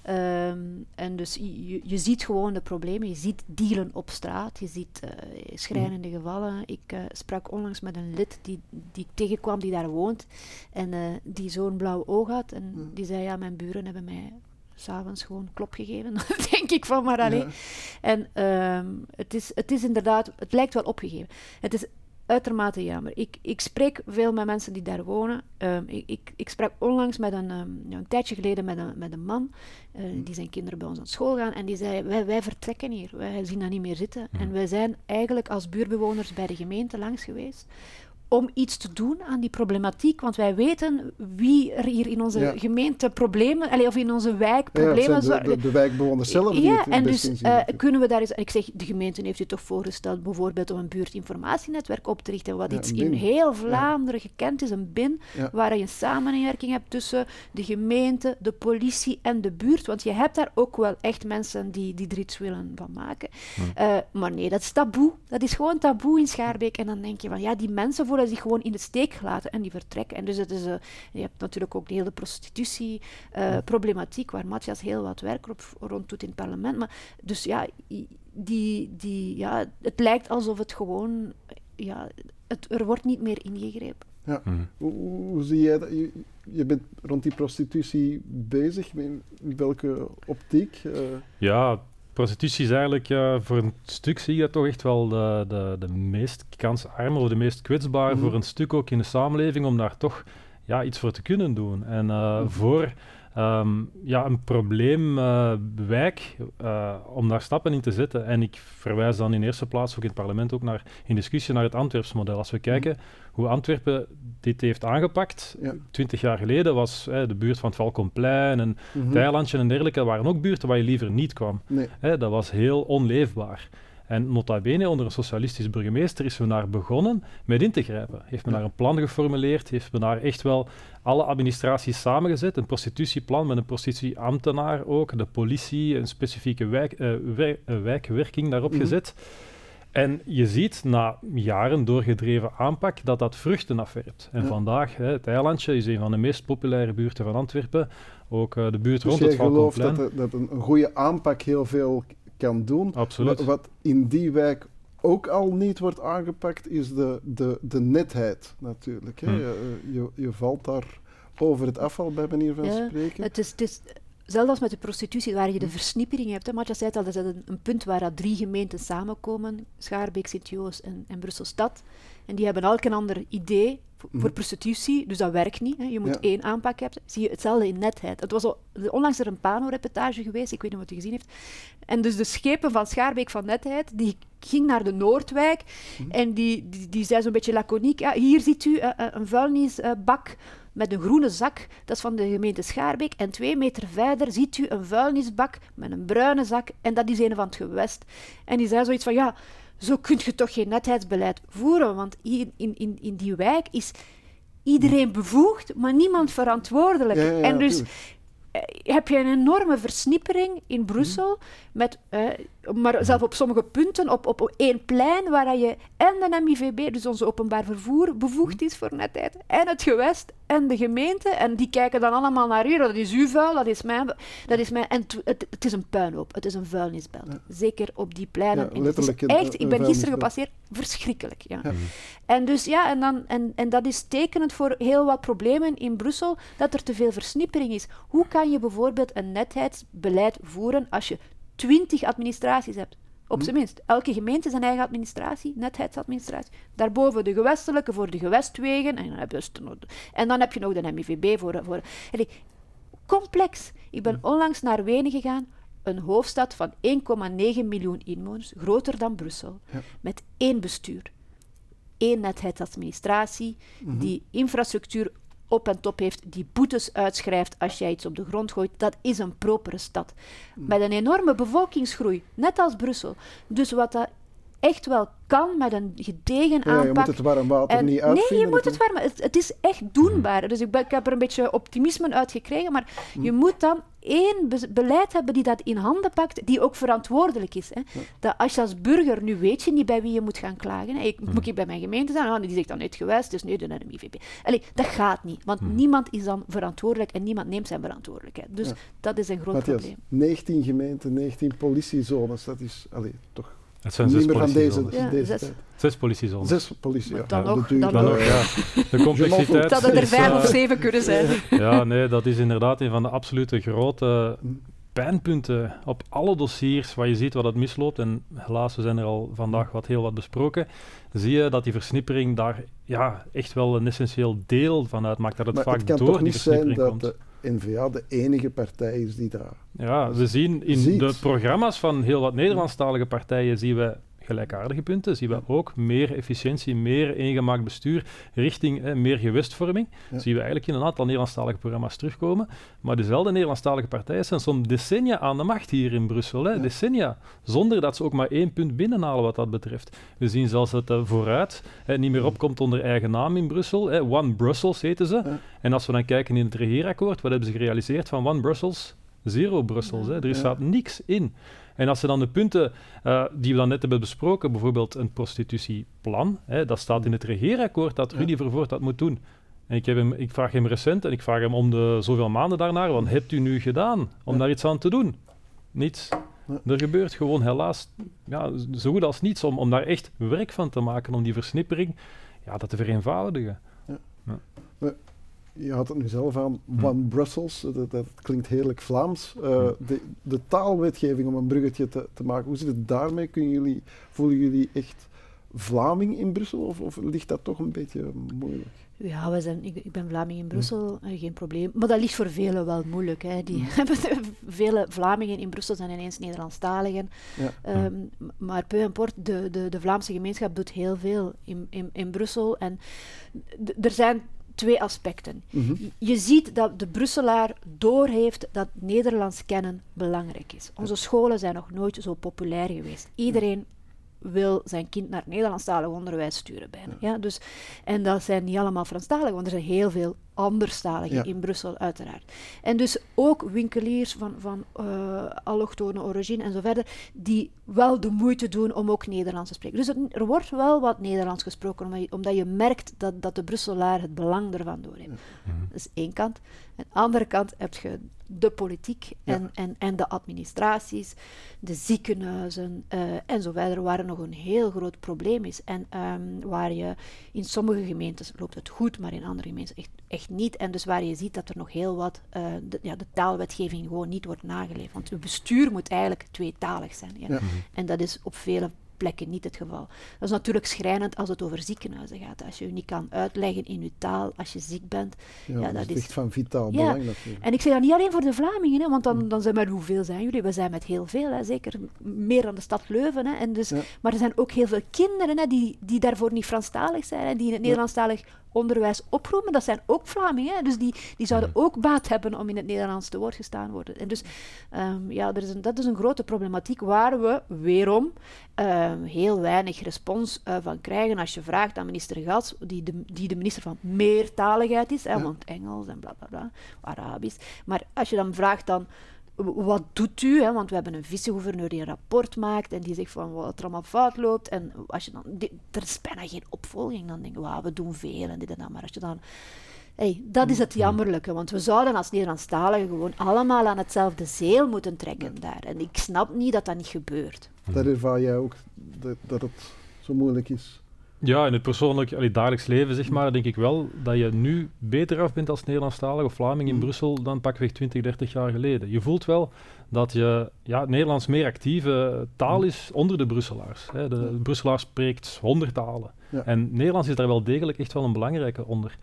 Um, en dus je, je, ziet gewoon de problemen. Je ziet dealen op straat, je ziet uh, schrijnende gevallen. Ik uh, sprak onlangs met een lid die, die ik tegenkwam die daar woont en uh, die zo'n blauw oog had. En die zei, ja, mijn buren hebben mij s'avonds gewoon klop gegeven. *laughs* denk ik van maar alleen. En um, het, is, het is inderdaad, het lijkt wel opgegeven. Het is uitermate jammer. Ik, ik spreek veel met mensen die daar wonen. Um, ik, ik, ik, sprak onlangs met een, um, een tijdje geleden met een, met een man, uh, die zijn kinderen bij ons aan school gaan, en die zei, wij, wij vertrekken hier, wij zien dat niet meer zitten. En wij zijn eigenlijk als buurbewoners bij de gemeente langs geweest om iets te doen aan die problematiek. Want wij weten wie er hier in onze gemeente problemen, of in onze wijk problemen... Ja, de, de, de, wijkbewoners zelf Ja, en dus uh, kunnen we daar eens... Ik zeg, de gemeente heeft u toch voorgesteld bijvoorbeeld om een buurtinformatienetwerk op te richten, wat iets in heel Vlaanderen gekend is, een BIN, waar je een samenwerking hebt tussen de gemeente, de politie en de buurt. Want je hebt daar ook wel echt mensen die, die er iets willen van maken. Uh, maar nee, dat is taboe. Dat is gewoon taboe in Schaarbeek. En dan denk je van, ja, die mensen voelen zich gewoon in de steek gelaten en die vertrekken. En dus het is, uh, je hebt natuurlijk ook de hele prostitutie-problematiek, waar Matthias heel wat werk op, rond doet in het parlement. Maar, dus ja, die, die, ja, het lijkt alsof het gewoon, ja, het, er wordt niet meer ingegrepen. Ja. Mm. Hoe, hoe, zie jij dat? Je, je, bent rond die prostitutie bezig. In welke optiek? Uh... Ja, prostitutie is eigenlijk uh, voor een stuk zie je toch echt wel de, de, de meest kansarme of de meest kwetsbaar mm. voor een stuk ook in de samenleving om daar toch ja, iets voor te kunnen doen. En uh, mm. voor um, ja, een probleemwijk uh, uh, om daar stappen in te zetten. En ik verwijs dan in eerste plaats ook in het parlement ook naar, in discussie naar het Antwerpsmodel. Als we kijken mm. Hoe Antwerpen dit heeft aangepakt, twintig jaar geleden was hè, de buurt van het Valkonplein en mm -hmm. het eilandje en dergelijke waren ook buurten waar je liever niet kwam. Nee. Hè, dat was heel onleefbaar. En nota bene, onder een socialistisch burgemeester is men daar begonnen met in te grijpen. Heeft men daar een plan geformuleerd, heeft men daar echt wel alle administraties samengezet, een prostitutieplan met een prostitutieambtenaar ook, de politie, een specifieke wijk, uh, wij, uh, wijkwerking daarop mm -hmm. gezet. En je ziet na jaren doorgedreven aanpak dat dat vruchten afwerpt. En ja. vandaag, hè, het eilandje is een van de meest populaire buurten van Antwerpen. Ook uh, de buurt dus rond het Valkenplein. Dus dat, dat een, goede aanpak heel veel kan doen. Absoluut. Wat, wat, in die wijk ook al niet wordt aangepakt, is de, de, de netheid natuurlijk. Hè. Hmm. Je, je, je, valt daar over het afval, bij manier van ja, spreken. Het is, het is, zelfs als met de prostitutie, waar je de versnippering hebt. Matja zei het al, dat is een, een punt waar dat drie gemeenten samenkomen. Schaarbeek, Sint-Joost en, en Brussel-Stad. En die hebben elk een ander idee voor mm. prostitutie, dus dat werkt niet. Hè. Je moet ja. één aanpak hebben. Zie je hetzelfde in netheid. Het was al, onlangs er een Pano-reportage geweest, ik weet niet of je gezien heeft. En dus de schepen van Schaarbeek van netheid, die ging naar de Noordwijk mm. en die, die, die zei zo'n beetje laconiek, ja, hier ziet u uh, een vuilnisbak met een groene zak, dat is van de gemeente Schaarbeek. En twee meter verder ziet u een vuilnisbak met een bruine zak en dat is een van het gewest. En die zei zoiets van, ja, zo kun je toch geen netheidsbeleid voeren, want in, in, in, in die wijk is iedereen bevoegd, maar niemand verantwoordelijk. Ja, ja, en dus heb je een enorme versnippering in Brussel, met, uh, maar zelf op sommige punten, op, op één plein, waar je en de MIVB, dus onze openbaar vervoer, bevoegd is voor netheid, en het gewest en de gemeente, en die kijken dan allemaal naar u, dat is uw vuil, dat is mijn... Dat is mijn en het, het is een puinhoop, het is een vuilnisbelt. Ja. Zeker op die pleinen. Ja, is echt, ik ben gisteren gepasseerd, verschrikkelijk. Ja. ja. En, dus, ja, en, dan, en, en dat is tekenend voor heel wat problemen in Brussel, dat er te veel versnippering is. Hoe kan je bijvoorbeeld een netheidsbeleid voeren als je twintig administraties hebt? Op zijn minst. Elke gemeente zijn eigen administratie, netheidsadministratie. Daarboven de gewestelijke voor de gewestwegen. En dan heb je, en dan heb je nog de MIVB voor... voor allee, complex. Ik ben onlangs naar Wenen gegaan. Een hoofdstad van 1,9 miljoen inwoners, groter dan Brussel. Ja. Met één bestuur. Één netheidsadministratie, mm -hmm. die infrastructuur op en top heeft, die boetes uitschrijft als jij iets op de grond gooit, dat is een propere stad. Mm. Met een enorme bevolkingsgroei, net als Brussel. Dus wat dat echt wel kan met een gedegen ja, aanpak. Je moet het warm water en, niet uitvinden. Nee, je moet het warm... Het, het is echt doenbaar. Dus ik, ben, ik, heb er een beetje optimisme uit gekregen, maar mm. je moet dan één be beleid hebben die dat in handen pakt, die ook verantwoordelijk is. Hè. Ja. Dat als je als burger, nu weet je niet bij wie je moet gaan klagen. Hè. Ik, mm. Moet ik bij mijn gemeente zijn? Oh, die zegt dan niet geweest, dus nee, de NMIVB. Allee, dat gaat niet, want niemand is dan verantwoordelijk en niemand neemt zijn verantwoordelijkheid. Dus ja. dat is een groot Matthias, probleem. 19 gemeenten, 19 politiezones, dat is allee, toch het zijn zes politiezones. zes. politiezones. Zes politie, ja. Dan ja, nog, dat dan Dan nog. ook, ja. De *laughs* complexiteit. Dat het er vijf eh, of zeven kunnen zijn. *laughs* Ja, nee, dat is inderdaad een van de absolute grote pijnpunten op alle dossiers waar je ziet wat het misloopt. En helaas, we zijn er al vandaag wat heel wat besproken. Zie je dat die versnippering daar ja, echt wel een essentieel deel van uitmaakt. Dat het maar vaak het kan door toch die versnippering dat komt. de N-VA de enige partij is die daar... Ja, we zien in ziet. de programma's van heel wat Nederlandstalige partijen zien we gelijkaardige punten, zien we ook meer efficiëntie, meer eengemaakt bestuur richting meer gewestvorming. Ja. Zien we eigenlijk in een aantal Nederlandstalige programma's terugkomen. Maar dezelfde Nederlandstalige partijen zijn soms decennia aan de macht hier in Brussel. Hè, Decennia. Zonder dat ze ook maar één punt binnenhalen wat dat betreft. We zien zelfs dat het vooruit hè, niet meer opkomt onder eigen naam in Brussel. Hè. One Brussels heten ze. En als we dan kijken in het regeerakkoord, wat hebben ze gerealiseerd van One Brussels? Zero Brussels. Hè. Er staat niks in. En als ze dan de punten uh, die we dan net hebben besproken, bijvoorbeeld een prostitutieplan, hè, dat staat in het regeerakkoord dat Rudy Vervoort dat moet doen. En ik, heb hem, ik vraag hem recent en ik vraag hem om de zoveel maanden daarnaar, wat hebt u nu gedaan om daar iets aan te doen? Niets. Er gebeurt gewoon helaas ja, zo goed als niets om, om daar echt werk van te maken, om die versnippering ja, dat te vereenvoudigen. Ja je had het nu zelf aan, hm. One Brussels, dat, dat klinkt heerlijk Vlaams. Uh, de, de, taalwetgeving, om een bruggetje te, te, maken, hoe zit het daarmee? Kunnen jullie, voelen jullie echt Vlaming in Brussel of, of ligt dat toch een beetje moeilijk? Ja, we zijn, ik, ik ben Vlaming in Brussel, hm. geen probleem. Maar dat ligt voor velen wel moeilijk. Hè. Die, hm. *laughs* vele Vlamingen in Brussel zijn ineens Nederlandstaligen. Ja. Um, maar peu importe, de, de, de Vlaamse gemeenschap doet heel veel in, in, in Brussel. En er zijn twee aspecten. Mhm. Je ziet dat de Brusselaar doorheeft dat Nederlands kennen belangrijk is. Onze scholen zijn nog nooit zo populair geweest. Iedereen wil zijn kind naar Nederlandstalig onderwijs sturen bijna. Ja. dus, en dat zijn niet allemaal Franstaligen, want er zijn heel veel anderstaligen in Brussel uiteraard. En dus ook winkeliers van, van uh, allochtone origine en zo verder, die wel de moeite doen om ook Nederlands te spreken. Dus er wordt wel wat Nederlands gesproken, omdat je, omdat je merkt dat, dat de Brusselaar het belang ervan doorheeft. Dat is één kant. Aan de andere kant heb je de politiek en, en, en de administraties, de ziekenhuizen uh, en zo verder, waar er nog een heel groot probleem is. En um, waar je in sommige gemeentes loopt het goed, maar in andere gemeentes echt, echt niet. En dus waar je ziet dat er nog heel wat, uh, de, ja, de taalwetgeving gewoon niet wordt nageleefd. Want het bestuur moet eigenlijk tweetalig zijn. Ja. En dat is op vele plekken niet het geval. Dat is natuurlijk schrijnend als het over ziekenhuizen gaat. Als je je niet kan uitleggen in je taal als je ziek bent. Ja, dat, is echt van vitaal belang natuurlijk. En ik zeg dat niet alleen voor de Vlamingen, hè, want dan, dan zijn we, hoeveel zijn jullie? We zijn met heel veel, hè, zeker meer dan de stad Leuven. Hè, en dus, Maar er zijn ook heel veel kinderen hè, die, die daarvoor niet Franstalig zijn, hè, die in het Nederlandstalig onderwijs oproepen. Dat zijn ook Vlamingen, dus die, die zouden ook baat hebben om in het Nederlands te woord gestaan worden. En dus um, ja, er is een, dat is een grote problematiek waar we weerom um, heel weinig respons uh, van krijgen als je vraagt aan minister Gats, die de, die de minister van meertaligheid is, hè, want Engels en bla bla bla, Arabisch. Maar als je dan vraagt dan wat doet u? Hè? Want we hebben een vicegouverneur die een rapport maakt en die zegt van wat er allemaal fout loopt. En als je dan, er is bijna geen opvolging. Dan denk je, we doen veel en dit en dat. Maar als je dan... Hey, dat is het mm. jammerlijke, want we zouden als Nederlandstaligen gewoon allemaal aan hetzelfde zeel moeten trekken daar. En ik snap niet dat dat niet gebeurt. Dat ervaar jij ook, dat, dat het zo moeilijk is. Ja, in het persoonlijk, allee, dagelijks leven, zeg maar, denk ik wel dat je nu beter af bent als Nederlandstalig of Vlaming in mm. Brussel dan pakweg 20, 30 jaar geleden. Je voelt wel dat je, ja, Nederlands meer actieve taal mm. is onder de Brusselaars. Hè. De Brusselaar spreekt honderd talen. En Nederlands is daar wel degelijk echt wel een belangrijke onder.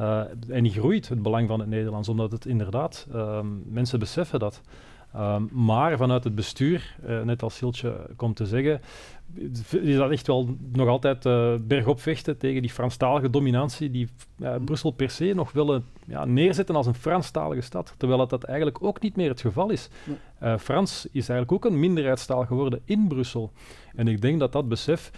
Uh, en die groeit, het belang van het Nederlands, omdat het inderdaad, uh, mensen beseffen dat. Uh, maar vanuit het bestuur, uh, net als Siltje komt te zeggen, is dat echt wel nog altijd uh, bergop vechten tegen die Franstalige dominantie die uh, Brussel per se nog willen ja, neerzetten als een Franstalige stad, terwijl dat, dat eigenlijk ook niet meer het geval is. Uh, Frans is eigenlijk ook een minderheidstaal geworden in Brussel. En ik denk dat dat besef,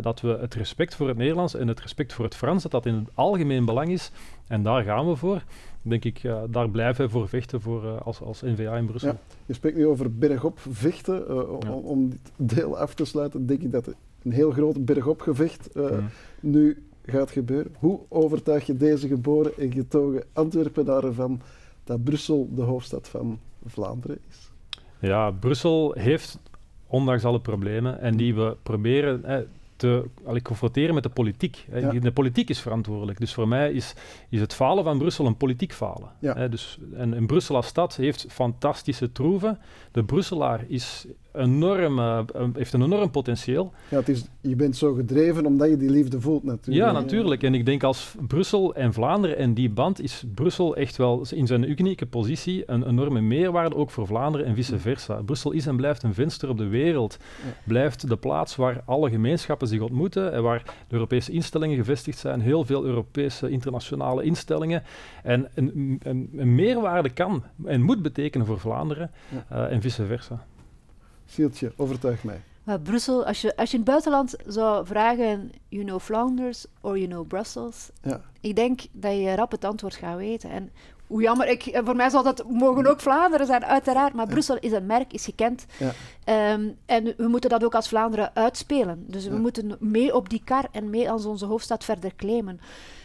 dat we het respect voor het Nederlands en het respect voor het Frans, dat dat in het algemeen belang is, en daar gaan we voor denk ik, uh, daar blijven we voor vechten voor, uh, als, als NVA in Brussel. Ja, je spreekt nu over bergop vechten. Uh, ja. om, dit deel af te sluiten, denk ik dat een heel groot bergop gevecht mm. nu gaat gebeuren. Hoe overtuig je deze geboren en getogen Antwerpenaren ervan dat Brussel de hoofdstad van Vlaanderen is? Ja, Brussel heeft, ondanks alle problemen, en die we proberen te allee, confronteren met de politiek. Hè. De politiek is verantwoordelijk. Dus voor mij is, is het falen van Brussel een politiek falen. Hè. Dus, en, en Brussel als stad heeft fantastische troeven. De Brusselaar is enorm, uh, heeft een enorm potentieel. Ja, het is, je bent zo gedreven omdat je die liefde voelt natuurlijk. Ja, natuurlijk. En ik denk als Brussel en Vlaanderen en die band is Brussel echt wel in zijn unieke positie een enorme meerwaarde, ook voor Vlaanderen en vice versa. Brussel is en blijft een venster op de wereld. Blijft de plaats waar alle gemeenschappen zich ontmoeten en waar de Europese instellingen gevestigd zijn, heel veel Europese internationale instellingen. En een, een, een meerwaarde kan en moet betekenen voor Vlaanderen uh, en vice versa. Sieltje, overtuig mij. Maar Brussel, als je, als je in het buitenland zou vragen, you know Flanders or you know Brussels, ja. ik denk dat je rap het antwoord gaat weten. En hoe jammer, ik, voor mij zal dat mogen ook Vlaanderen zijn, uiteraard, maar Brussel is een merk, is gekend. Ja. Ehm, en we moeten dat ook als Vlaanderen uitspelen. Dus we moeten mee op die kar en mee als onze hoofdstad verder claimen.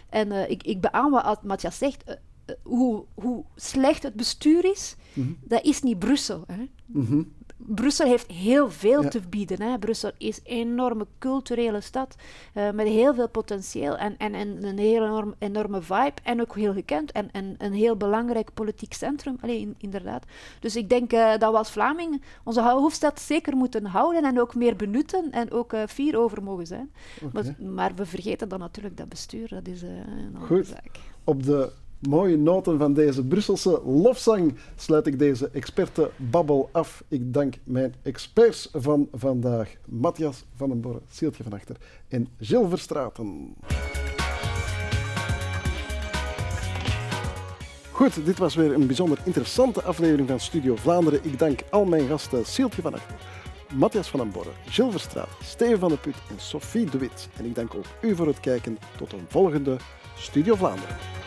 En uh, ik, ik beaam wat Matthias zegt, uh, hoe, hoe slecht het bestuur is, mm -hmm. dat is niet Brussel. Hè? Mm -hmm. Brussel heeft heel veel te bieden. Hè. Brussel is een enorme culturele stad uh, met heel veel potentieel en, en, en een heel enorm, enorme vibe. En ook heel gekend en, en een heel belangrijk politiek centrum. Allee, inderdaad. Dus ik denk uh, dat we als Vlaming onze hoofdstad zeker moeten houden en ook meer benutten en ook uh, fier over mogen zijn. Okay. Maar, maar, we vergeten dan natuurlijk dat bestuur. Dat is een andere Goed. zaak. Op de mooie noten van deze Brusselse lofzang sluit ik deze expertenbabbel af. Ik dank mijn experts van vandaag, Matthias van den Borre, Sieltje van Achter en Gilles Verstraten. Goed, dit was weer een bijzonder interessante aflevering van Studio Vlaanderen. Ik dank al mijn gasten Sieltje van Achter, Matthias van den Borre, Gilles Verstraat, Steven van de Put en Sophie de Wit. En ik dank ook u voor het kijken. Tot een volgende Studio Vlaanderen.